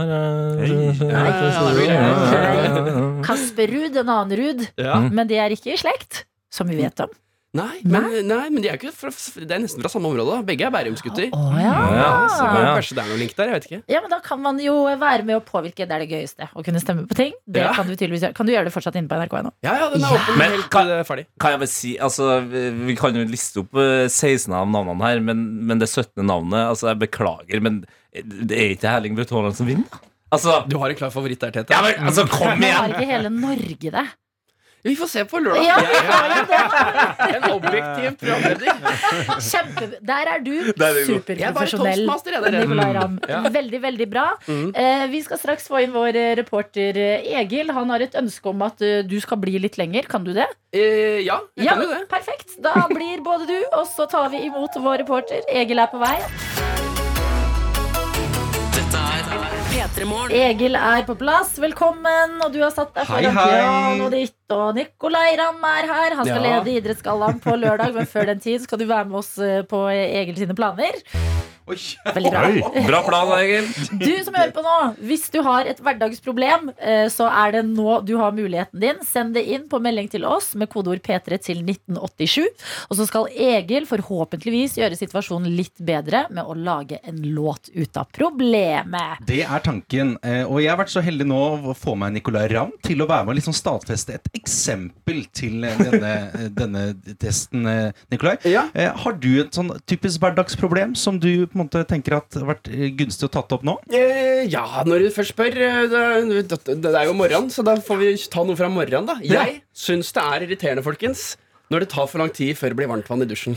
Speaker 2: Kasper Ruud, en annen Ruud.
Speaker 10: Ja.
Speaker 2: Men de er ikke i slekt, som vi vet om.
Speaker 10: Nei, men, nei, men de er ikke fra, det er nesten fra samme område. da Begge er bærumsgutter.
Speaker 2: Å ja.
Speaker 10: Ja, så
Speaker 4: ja.
Speaker 10: Kanskje det er noe link der. jeg vet ikke
Speaker 2: Ja, men Da kan man jo være med å påvirke. Det er det gøyeste. Å kunne stemme på ting. Det
Speaker 10: Ja.
Speaker 2: Kan du tydeligvis gjøre Kan du gjøre det fortsatt inne på NRK.no?
Speaker 10: Ja, ja, den er åpen
Speaker 4: Men
Speaker 10: helt
Speaker 4: kan-
Speaker 10: eh, ferdig.
Speaker 4: Kan jeg bare si, altså Vi vi kan jo liste opp eh, 16 av navnene her, men, men det 17. navnet Altså, jeg beklager, men det er ikke Erling Braut Haaland som vinner? da? Altså,
Speaker 10: Du har en klar favoritt der, Tete.
Speaker 4: ja, men, altså kom
Speaker 2: Men har
Speaker 4: igjen!
Speaker 2: ikke hele Norge det?
Speaker 10: Vi får se på lørdag.
Speaker 2: Ja, det
Speaker 10: er en objektiv programleder.
Speaker 2: Kjempe, Der er du
Speaker 4: er
Speaker 10: er
Speaker 2: superprofesjonell. Ramm. Veldig, veldig bra.
Speaker 10: Mhm.
Speaker 2: Eh, vi skal straks få inn vår eh, reporter eh, Egil. Han har et ønske om at eh, du skal bli litt lenger. Kan du det?
Speaker 10: Eh, ja, jeg
Speaker 2: Ja,
Speaker 10: kan jo det.
Speaker 2: perfekt. Da blir både du, og så tar vi imot vår reporter. Egil er på vei.
Speaker 1: P3 Morgen.
Speaker 2: Egil er på plass. Velkommen. Og du har satt deg foran pianoet ditt. Og Nicolay Ramm er her. Han skal
Speaker 10: Ja.
Speaker 2: lede Idrettsgallaen på lørdag, men før den tid skal du være med oss eh, på Egil sine planer.
Speaker 11: Oi.
Speaker 2: Veldig bra.
Speaker 4: Bra plan, Egil.
Speaker 2: Du som hører på nå, hvis du har et hverdagsproblem, eh, så er det nå du har muligheten din. Send det inn på melding til oss med kodeord P3 til 1987. Og så skal Egil forhåpentligvis gjøre situasjonen litt bedre med å lage en låt ut av problemet.
Speaker 11: Det er tanken. eh, Og jeg har vært så heldig nå å få meg Nicolay Ramm til å være med og liksom stadfeste et eksempel til eh, denne, denne testen, Nicolay.
Speaker 10: Ja.
Speaker 11: Har du et sånn typisk hverdagsproblem som du på en måte tenker at har vært eh, gunstig å tatt opp nå?
Speaker 10: Eh, ja, når du først spør eh, det, det, det er jo morgenen, så da får vi ta noe fra morgenen, da. Jeg syns det er irriterende, folkens, når det tar for lang tid før det blir varmt vann i dusjen.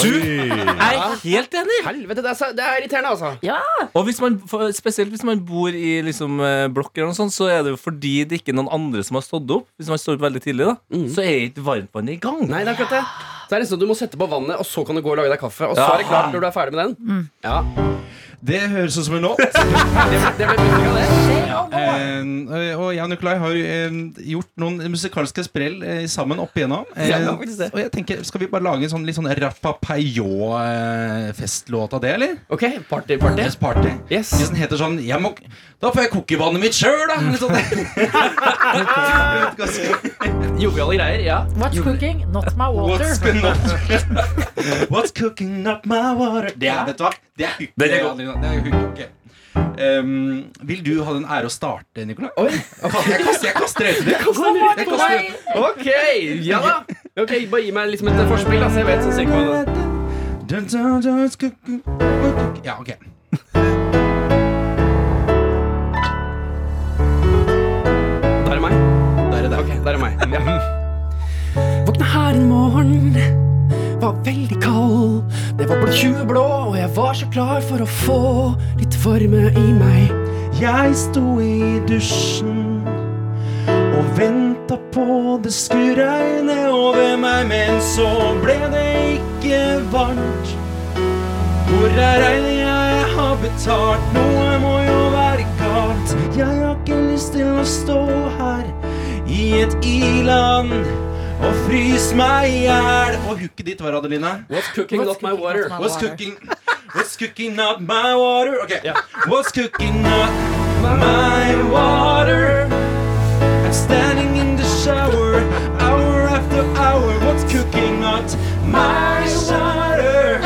Speaker 4: Du er helt enig!
Speaker 10: Helvete, det er, det er irriterende, altså.
Speaker 2: Ja,
Speaker 4: Og hvis man, spesielt hvis man bor i liksom, blokker, blokk, sånt, så er det jo fordi det ikke er noen andre som har stått opp. Hvis man står opp veldig tidlig, da så er ikke varmtvannet i gang.
Speaker 10: Nei, det er akkurat det. Så er det sånn Du må sette på vannet, og så kan du gå og lage deg kaffe. Og så er det klart når du er ferdig med den. Ja,
Speaker 11: Det høres ut som en låt.
Speaker 10: Det ble, det ble av det.
Speaker 11: Eh, og jeg og Nikolai har eh, gjort noen musikalske sprell eh, sammen opp igjennom. Eh, og jeg tenker, Skal vi bare lage en sånn litt sånn Rapapayot-festlåt av det, eller?
Speaker 10: Ok, party, party.
Speaker 11: Yes, party.
Speaker 10: Yes.
Speaker 11: Hvis den heter sånn jeg må, Da får jeg koke vannet mitt sjøl, da! Litt sånn.
Speaker 10: Joviale greier. Ja.
Speaker 2: What's cooking? Not my water.
Speaker 11: What's, not, what's cooking Not my water? Det er, vet du hva? Det er hooke.
Speaker 4: Den er god.
Speaker 11: Det er hooke. Um, vil du ha den ære å starte, Nicolai?
Speaker 10: Oi.
Speaker 11: Jeg kaster, jeg kaster det kaster-
Speaker 10: Ok, ja da. Ok, Bare gi meg liksom et forspill, da, så jeg vet sånn cirka hva det
Speaker 11: Ja, ok.
Speaker 10: Ok, der er meg. Ja. Våkna her en morgen, var veldig kald. Det var blå 20 blå, og jeg var så klar for å få litt varme i meg.
Speaker 11: Jeg sto i dusjen og venta på det skulle regne over meg, men så ble det ikke varmt. Hvor er regninga jeg har betalt? Noe må jo være galt. Jeg har ikke lyst til å stå her i et i-land og frys meg i hjel. Og hooket ditt var, Adeline?
Speaker 10: What's cooking, not my water.
Speaker 11: What's cooking? What's cooking not my water? Ok, What's cooking not my water? I'm standing in the shower, hour after hour. What's cooking not my water?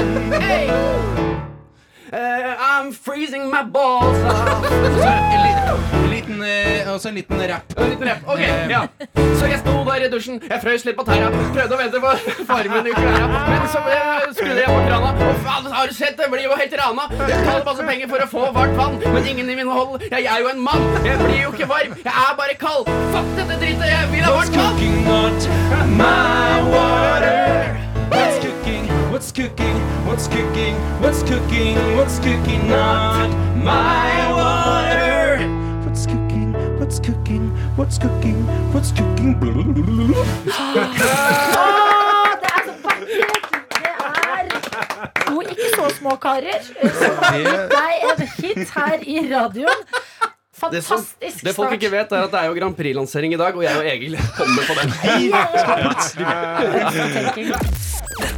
Speaker 10: Uh, I'm freezing my balls off.
Speaker 11: En liten, eh, også en liten rapp.
Speaker 10: En liten rapp. Ok, ja. Så jeg sto der i dusjen, jeg frøs litt på tæra, prøvde å vente på farmen i klærne, men så eh, skrudde jeg på krana. Å faen, har du sett det? Blir jo helt rana. Jeg betaler masse penger for å få varmt vann, men ingen i min hold. Jeg er jo en mann. Jeg blir jo ikke varm, jeg er bare kald. Fuck dette drittet, jeg vil ha
Speaker 11: What's
Speaker 10: varmt vann.
Speaker 11: my water? What's cooking? What's cooking? What's cooking? What's cooking? What's cooking not my water? What's cooking? What's cooking? What's cooking?
Speaker 2: Åh, det er så vakkert! Det er to ikke så små karer som har gitt deg en hit her i radioen.
Speaker 10: Det, som, det folk ikke vet, er at det er jo Grand Prix-lansering i dag, og jeg og Egil kommer på den.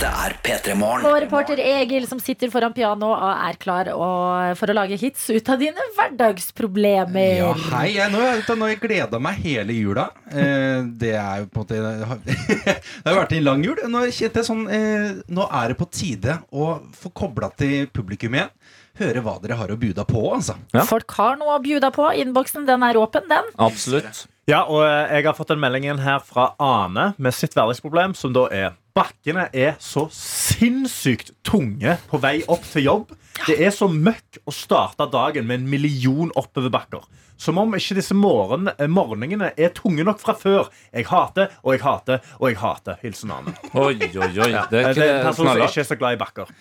Speaker 5: Dette er P3 Morgen.
Speaker 2: Og reporter Egil som sitter foran piano og er klar og, for å lage hits ut av dine hverdagsproblemer.
Speaker 11: Ja, hei. Jeg, nå, har jeg gleda meg hele jula. Eh, det er jo på en måte Det har, vært en lang jul. Nå jeg sånn eh, Nå er det på tide å få kobla til publikum igjen. Høre hva dere har å bjuda på, altså.
Speaker 2: Folk har noe å bjuda på. Innboksen den er åpen, den.
Speaker 4: Absolutt.
Speaker 3: Ja, og eh, jeg har fått en melding inn her fra Ane med sitt hverdagsproblem, som da er Bakkene er så sinnssykt tunge på vei opp til jobb. Det er så møkk å starte dagen med en million oppoverbakker. Som om ikke disse morgen, eh, morgenene er tunge nok fra før. Jeg hater og jeg hater og jeg hater. Hilsen Ane.
Speaker 4: Oi, oi, oi.
Speaker 3: Ja.
Speaker 4: Det er
Speaker 3: Det er en person som ikke er så glad i bakker.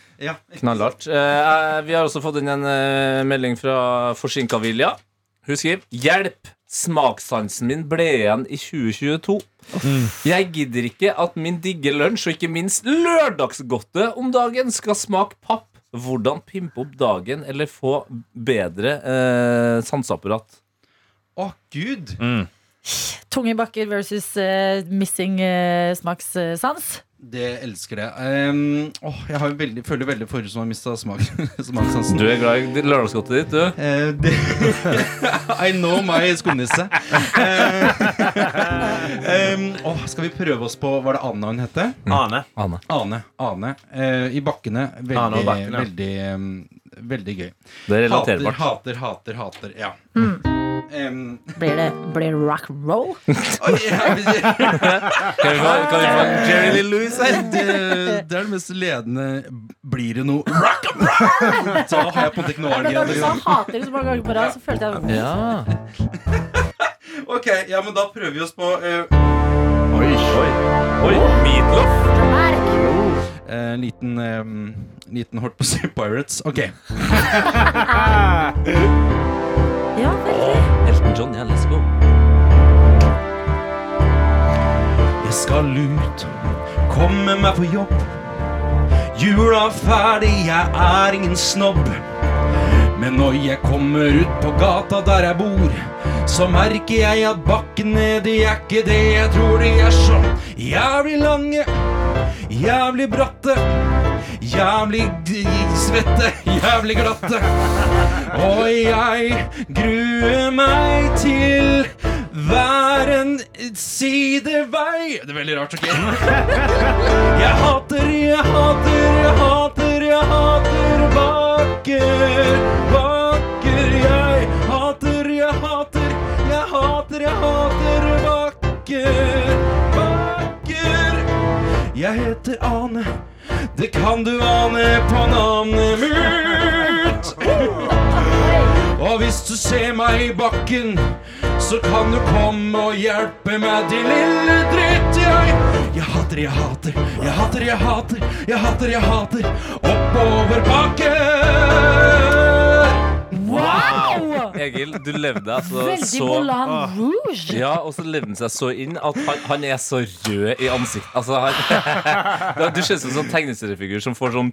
Speaker 4: Knallhardt. Eh, vi har også fått inn en eh, melding fra forsinka Vilja. Hun skriver 'Hjelp! Smakssansen min ble igjen i 2022'. Jeg gidder ikke at min digge lunsj og ikke minst lørdagsgodte om dagen skal smake papp. Hvordan pimpe opp dagen eller få bedre eh, sanseapparat?
Speaker 11: Å, gud!
Speaker 2: Tunge bakker versus uh, missing uh, smakssans.
Speaker 11: Det elsker det. Um, oh, jeg har veldig, føler veldig for som har mista smak, smakssansen.
Speaker 4: Du er glad i lørdagsgodtet ditt, du?
Speaker 11: Uh, det, I know my skumnisse. Uh, um, oh, skal vi prøve oss på Var det Anna hun hette?
Speaker 3: Ane.
Speaker 4: Ane.
Speaker 11: Ane. Ane. Uh, I bakkene. Veldig,
Speaker 3: Ane og bakkene, ja.
Speaker 11: veldig, um, veldig gøy.
Speaker 4: Det er relaterbart.
Speaker 11: Hater, hater, hater. hater ja. Um,
Speaker 2: Blir det, blir det rock and roll?
Speaker 11: oi, ja,
Speaker 4: Kan vi få, kan vi få Jerry Lee Louis her?
Speaker 11: det, det er det mest ledende Blir det noe rock and roll? Da har jeg på en Ja, ikke
Speaker 2: Men når du sa hater det så mange ganger på rad, så følte jeg
Speaker 4: Ja.
Speaker 11: Ok, ja, men da prøver vi oss på uh.
Speaker 3: Oi.
Speaker 4: Oi, Meatloaf.
Speaker 2: En
Speaker 11: uh, liten, eh, liten Hort på Sea Pirates. Ok.
Speaker 2: Ja, veldig.
Speaker 4: Elton John, ja, let's go.
Speaker 11: Jeg skal ut, komme meg på jobb. Jula er ferdig, jeg er ingen snobb. Men når jeg kommer ut på gata der jeg bor, så merker jeg at bakkene de er ikke det jeg tror de er så jævlig lange, jævlig bratte, jævlig svette, jævlig glatte. Og jeg gruer meg til hver en sidevei Det er veldig rart, ok? Jeg hater, jeg hater, jeg hater, jeg hater bakker. Bakker, jeg hater, jeg hater, jeg hater, jeg hater bakker. Bakker. Jeg heter Ane, det kan du ane på navnet mitt. Og hvis du ser meg i bakken, så kan du komme og hjelpe meg, din lille dritt. Jeg, jeg hater, jeg hater, jeg hater, jeg hater, jeg hater, jeg hater oppover bakker.
Speaker 2: Wow!
Speaker 4: Egil, du levde altså
Speaker 2: Veldig
Speaker 4: så
Speaker 2: Moulin Rouge.
Speaker 4: Ja, og så levde han seg så inn at han, han er så rød i ansiktet. Altså, han, du ser ut som en sånn tegneseriefigur som får sånn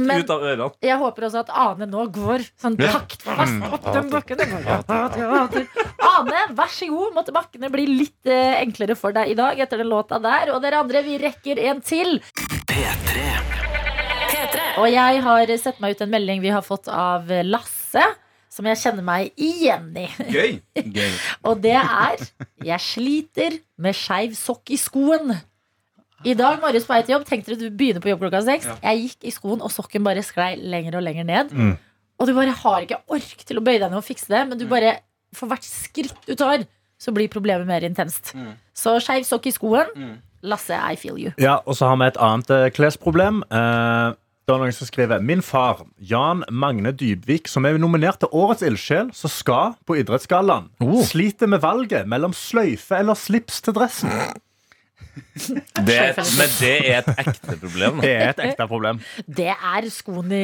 Speaker 2: Men-
Speaker 4: ut av ørene.
Speaker 2: Jeg håper også at Ane nå går sånn taktfast opp den bakken. Ane, vær så god. Måtte bakkene bli litt eh, enklere for deg i dag etter den låta der. Og dere andre, vi rekker en til. P3 Og jeg har sett meg ut en melding vi har fått av Lasse. Som jeg kjenner meg igjen i.
Speaker 11: Gøy.
Speaker 2: Og det er Jeg sliter med skeiv sokk i skoen. I dag morges på vei til jobb tenkte du du begynner på jobb klokka seks. Jeg gikk i skoen, og sokken bare sklei lenger og lenger ned.
Speaker 3: Mm.
Speaker 2: Og du bare har ikke ork til å bøye deg ned og fikse det, men du bare for hvert skritt du tar, så blir problemet mer intenst. Så skeiv sokk i skoen. Lasse, I feel you.
Speaker 3: Ja, og så har vi et annet eh, klesproblem. Eh, det er noen som skriver Min far, Jan Magne Dybvik, som er nominert til Årets ildsjel, som skal på Idrettsgallaen, sliter med valget mellom sløyfe eller slips til dressen.
Speaker 4: Det, men det er et ekte problem. da.
Speaker 3: Det er et ekte problem.
Speaker 2: Det er skoen i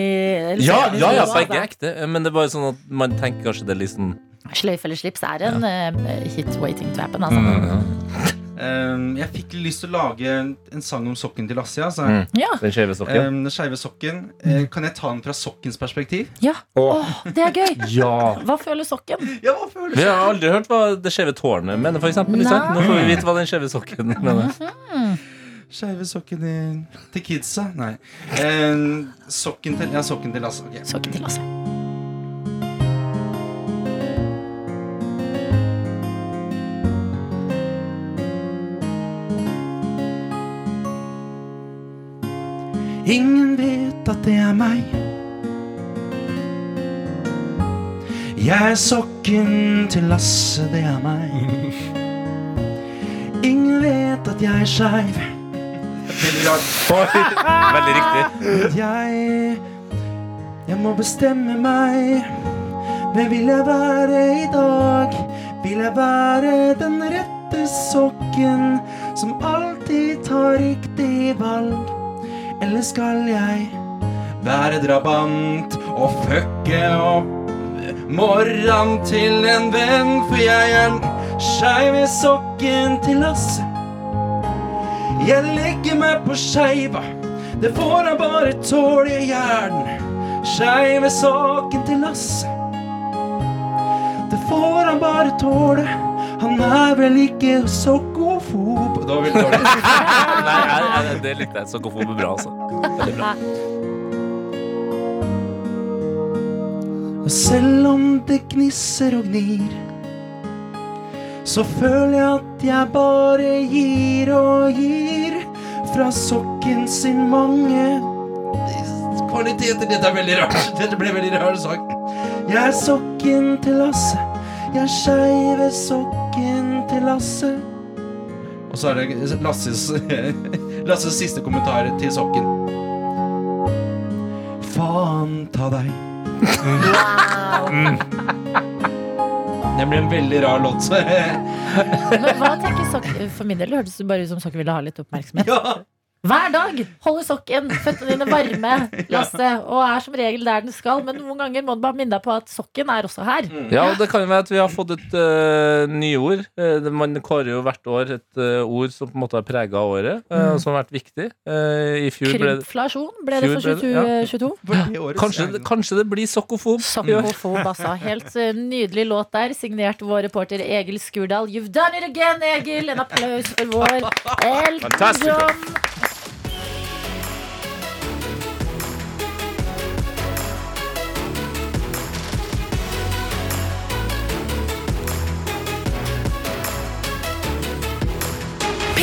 Speaker 4: Ja, ja, ja, begge er ekte. Men det er bare sånn at man tenker kanskje det er sånn
Speaker 2: Sløyfe eller slips er en uh, hit waiting to happen. Altså.
Speaker 11: Um, jeg fikk lyst til å lage en, en sang om sokken til Lasse. Altså.
Speaker 4: Mm.
Speaker 2: Ja.
Speaker 4: Den skeive sokken.
Speaker 11: Um, sokken. Uh, kan jeg ta den fra sokkens perspektiv?
Speaker 2: Ja. Åh, det er gøy.
Speaker 4: Ja.
Speaker 2: Hva føler sokken?
Speaker 11: Ja, hva føler
Speaker 4: Vi har aldri hørt hva det skjeve tårnet mener, eksempel. Nå får vi vite hva den skjeve sokken mener.
Speaker 11: Skeive sokken i, til kidsa? Nei. Um, sokken til Ja, sokken til Lasse. Okay.
Speaker 2: Sokken til Lasse.
Speaker 11: Ingen vet at det er meg. Jeg er sokken til Lasse, det er meg. Ingen vet at jeg er skeiv. Veldig rart.
Speaker 4: Veldig riktig.
Speaker 11: Jeg Jeg må bestemme meg. Hvem vil jeg være i dag? Vil jeg være den rette sokken som alltid tar riktig valg? Eller skal jeg være drabant og fucke opp morran til en venn? For jeg er skeiv i sokken til Lasse. Jeg legger meg på skeiva, det får han bare tåle, i hjernen. Skeiv i sokken til Lasse. Det får han bare tåle, han er vel ikke sokkofob Det var veldig dårlig.
Speaker 4: Nei, jeg, jeg, det likte jeg. Sokofob er bra, altså. Veldig bra.
Speaker 11: Og selv om det gnisser og gnir, så føler jeg at jeg bare gir og gir fra sokken sin mange kvaliteter. Dette er veldig rart. Dette ble veldig rar sak. Jeg er sokken til Lasse. Jeg er skeive sokken til Lasse. Og så er det Lasses, Lasses siste kommentar til sokken. Faen ta deg. Mm. Det blir en veldig rar låt.
Speaker 2: Men hva tenker sokken? For min del hørtes det bare ut som sokken ville ha litt oppmerksomhet.
Speaker 11: Ja.
Speaker 2: Hver dag holder sokken føttene dine varme, Lasse, og er som regel der den skal. Men noen ganger må du bare minne deg på at sokken er også her.
Speaker 4: Ja, og det kan jo være at vi har fått et uh, nyord. Uh, man kårer jo hvert år et uh, ord som på en måte har prega året, uh,
Speaker 2: Mm.
Speaker 4: og som har vært viktig. Uh, I fjor ble det
Speaker 2: Krympflasjon ble det for
Speaker 4: ble det,
Speaker 2: 2022.
Speaker 4: Kanskje, kanskje det blir sokkofob.
Speaker 2: Sokkofob, altså. Helt nydelig låt der, signert vår reporter Egil Skurdal. You've done it again, Egil! En applaus for vår Elton John.